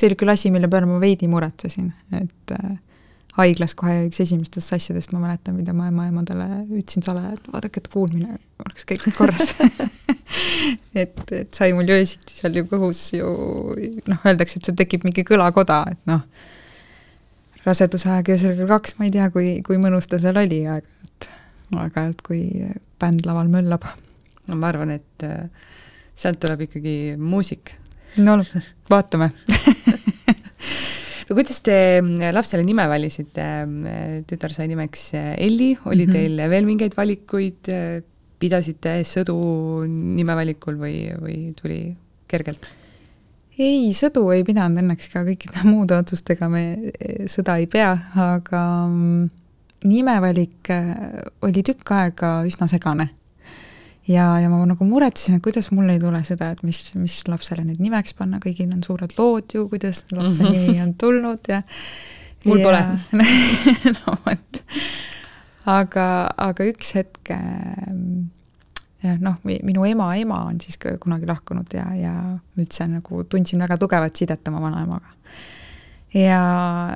see oli küll asi, mille peale ma veidi muretsesin, et haiglas kohe üks esimestest asjadest ma mäletan, mida ma ema-emadele ütlesin salaja, et vaadake, et kuulmine oleks kõik korras et, et sai mul ju öösiti seal ju kõhus ju noh, öeldakse, et seal tekib mingi kõlakoda, et noh, rasedusaeg öösel kell kaks, ma ei tea, kui, kui mõnus ta seal oli aeg-ajalt, aeg-ajalt, kui bänd laval möllab. no ma arvan, et äh, sealt tuleb ikkagi muusik. no vaatame no kuidas te äh, lapsele nime valisite? Äh, tütar sai nimeks Elli, oli mm -hmm. teil veel mingeid valikuid, pidasite sõdu nimevalikul või, või tuli kergelt? ei, sõdu ei pidanud õnneks ka kõikide muude otsustega me e, sõda ei pea, aga mm, nimevalik oli tükk aega üsna segane. Ja, ja ma nagu muretsesin, et kuidas mul ei tule seda, et mis, mis lapsele nüüd nimeks panna, kõigil on suured lood ju, kuidas lapse mhm. nimi on tulnud ja mul ja, pole no vot. aga, aga üks hetk ja noh, minu ema ema on siis kunagi lahkunud ja, ja üldse nagu tundsin väga tugevat sidet oma vanaemaga. ja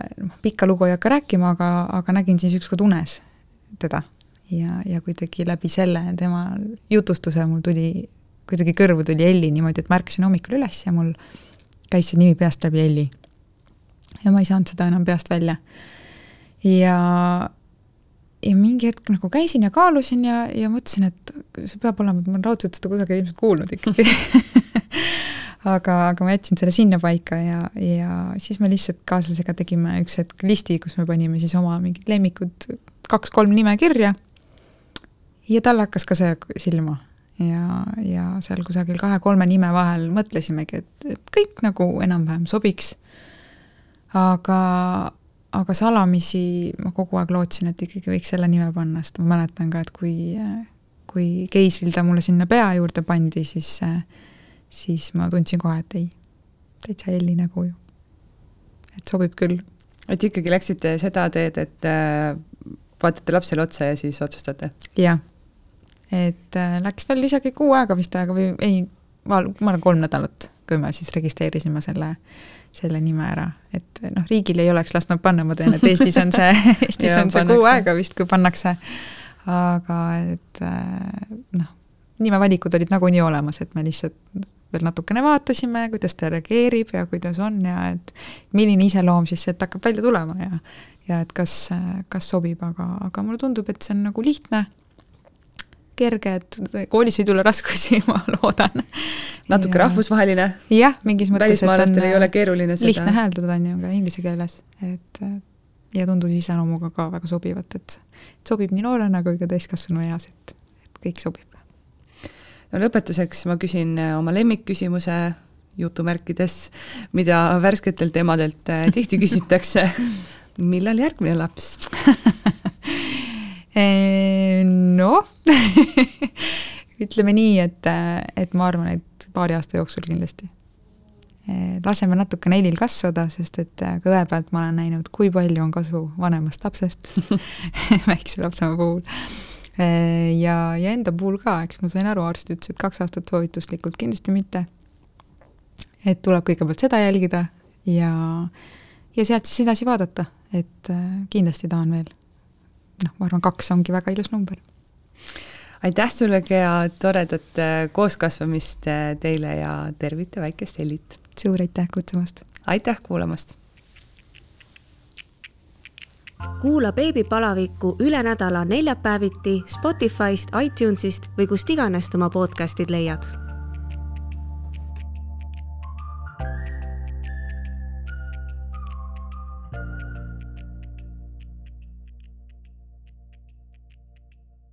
noh, pikka lugu ei hakka rääkima, aga, aga nägin siis ükskord unes teda ja, ja kuidagi läbi selle tema jutustuse mul tuli, kuidagi kõrvu tuli Elli niimoodi, et ma ärkasin hommikul üles ja mul käis see nimi peast läbi Elli. ja ma ei saanud seda enam peast välja. ja ja mingi hetk nagu käisin ja kaalusin ja, ja mõtlesin, et see peab olema, ma olen raudselt seda kusagil ilmselt kuulnud ikkagi aga, aga ma jätsin selle sinnapaika ja, ja siis me lihtsalt kaaslasega tegime üks hetk listi, kus me panime siis oma mingid lemmikud, kaks-kolm nime kirja. Ja talle hakkas ka see silma ja, ja seal kusagil kahe-kolme nime vahel mõtlesimegi, et, et kõik nagu enam-vähem sobiks. aga, aga salamisi ma kogu aeg lootsin, et ikkagi võiks selle nime panna, sest ma mäletan ka, et kui, kui keisril ta mulle sinna pea juurde pandi, siis, siis ma tundsin kohe, et ei, täitsa Elli nägu ju. et sobib küll. et ikkagi läksite seda teed, et äh, vaatate lapsele otsa ja siis otsustate? jah. Et äh, läks veel isegi kuu aega vist aega või ei, ma arvan kolm nädalat, kui me siis registreerisime selle selle nime ära, et noh, riigil ei oleks lasknud panna, ma tean, et Eestis on see Eestis ja, on see kuu aega vist, kui pannakse, aga et äh, noh, nimevalikud olid nagunii olemas, et me lihtsalt veel natukene vaatasime, kuidas ta reageerib ja kuidas on ja et milline iseloom siis sealt hakkab välja tulema ja ja et kas, kas sobib, aga, aga mulle tundub, et see on nagu lihtne kerge, et koolis ei tule raskusi, ma loodan. natuke ja... rahvusvaheline. jah, mingis mõttes. välismaalastel ei ole keeruline seda. lihtne hääldada on ju ka inglise keeles, et ja tundus iseloomuga ka väga sobivat, et sobib nii noorena kui ka täiskasvanu eas, et, et kõik sobib. no lõpetuseks ma küsin äh, oma lemmikküsimuse jutumärkides, mida värsketelt emadelt äh, tihti küsitakse. millal järgmine laps noh ütleme nii, et, et ma arvan, et paari aasta jooksul kindlasti. laseme natuke neilil kasvada, sest et ka õe pealt ma olen näinud, kui palju on kasu vanemast lapsest väikse lapsemaa puhul. ja, ja enda puhul ka, eks ma sain aru, arst ütles, et kaks aastat soovituslikult kindlasti mitte. et tuleb kõigepealt seda jälgida ja, ja sealt siis edasi vaadata, et kindlasti tahan veel noh, ma arvan, kaks ongi väga ilus number. aitäh sulle, Gea, toredat äh, kooskasvamist äh, teile ja tervita väikest Hellit! suur aitäh kutsumast! aitäh kuulamast! kuula beebipalavikku üle nädala neljapäeviti Spotify'st, iTunes'ist või kust iganes oma podcast'id leiad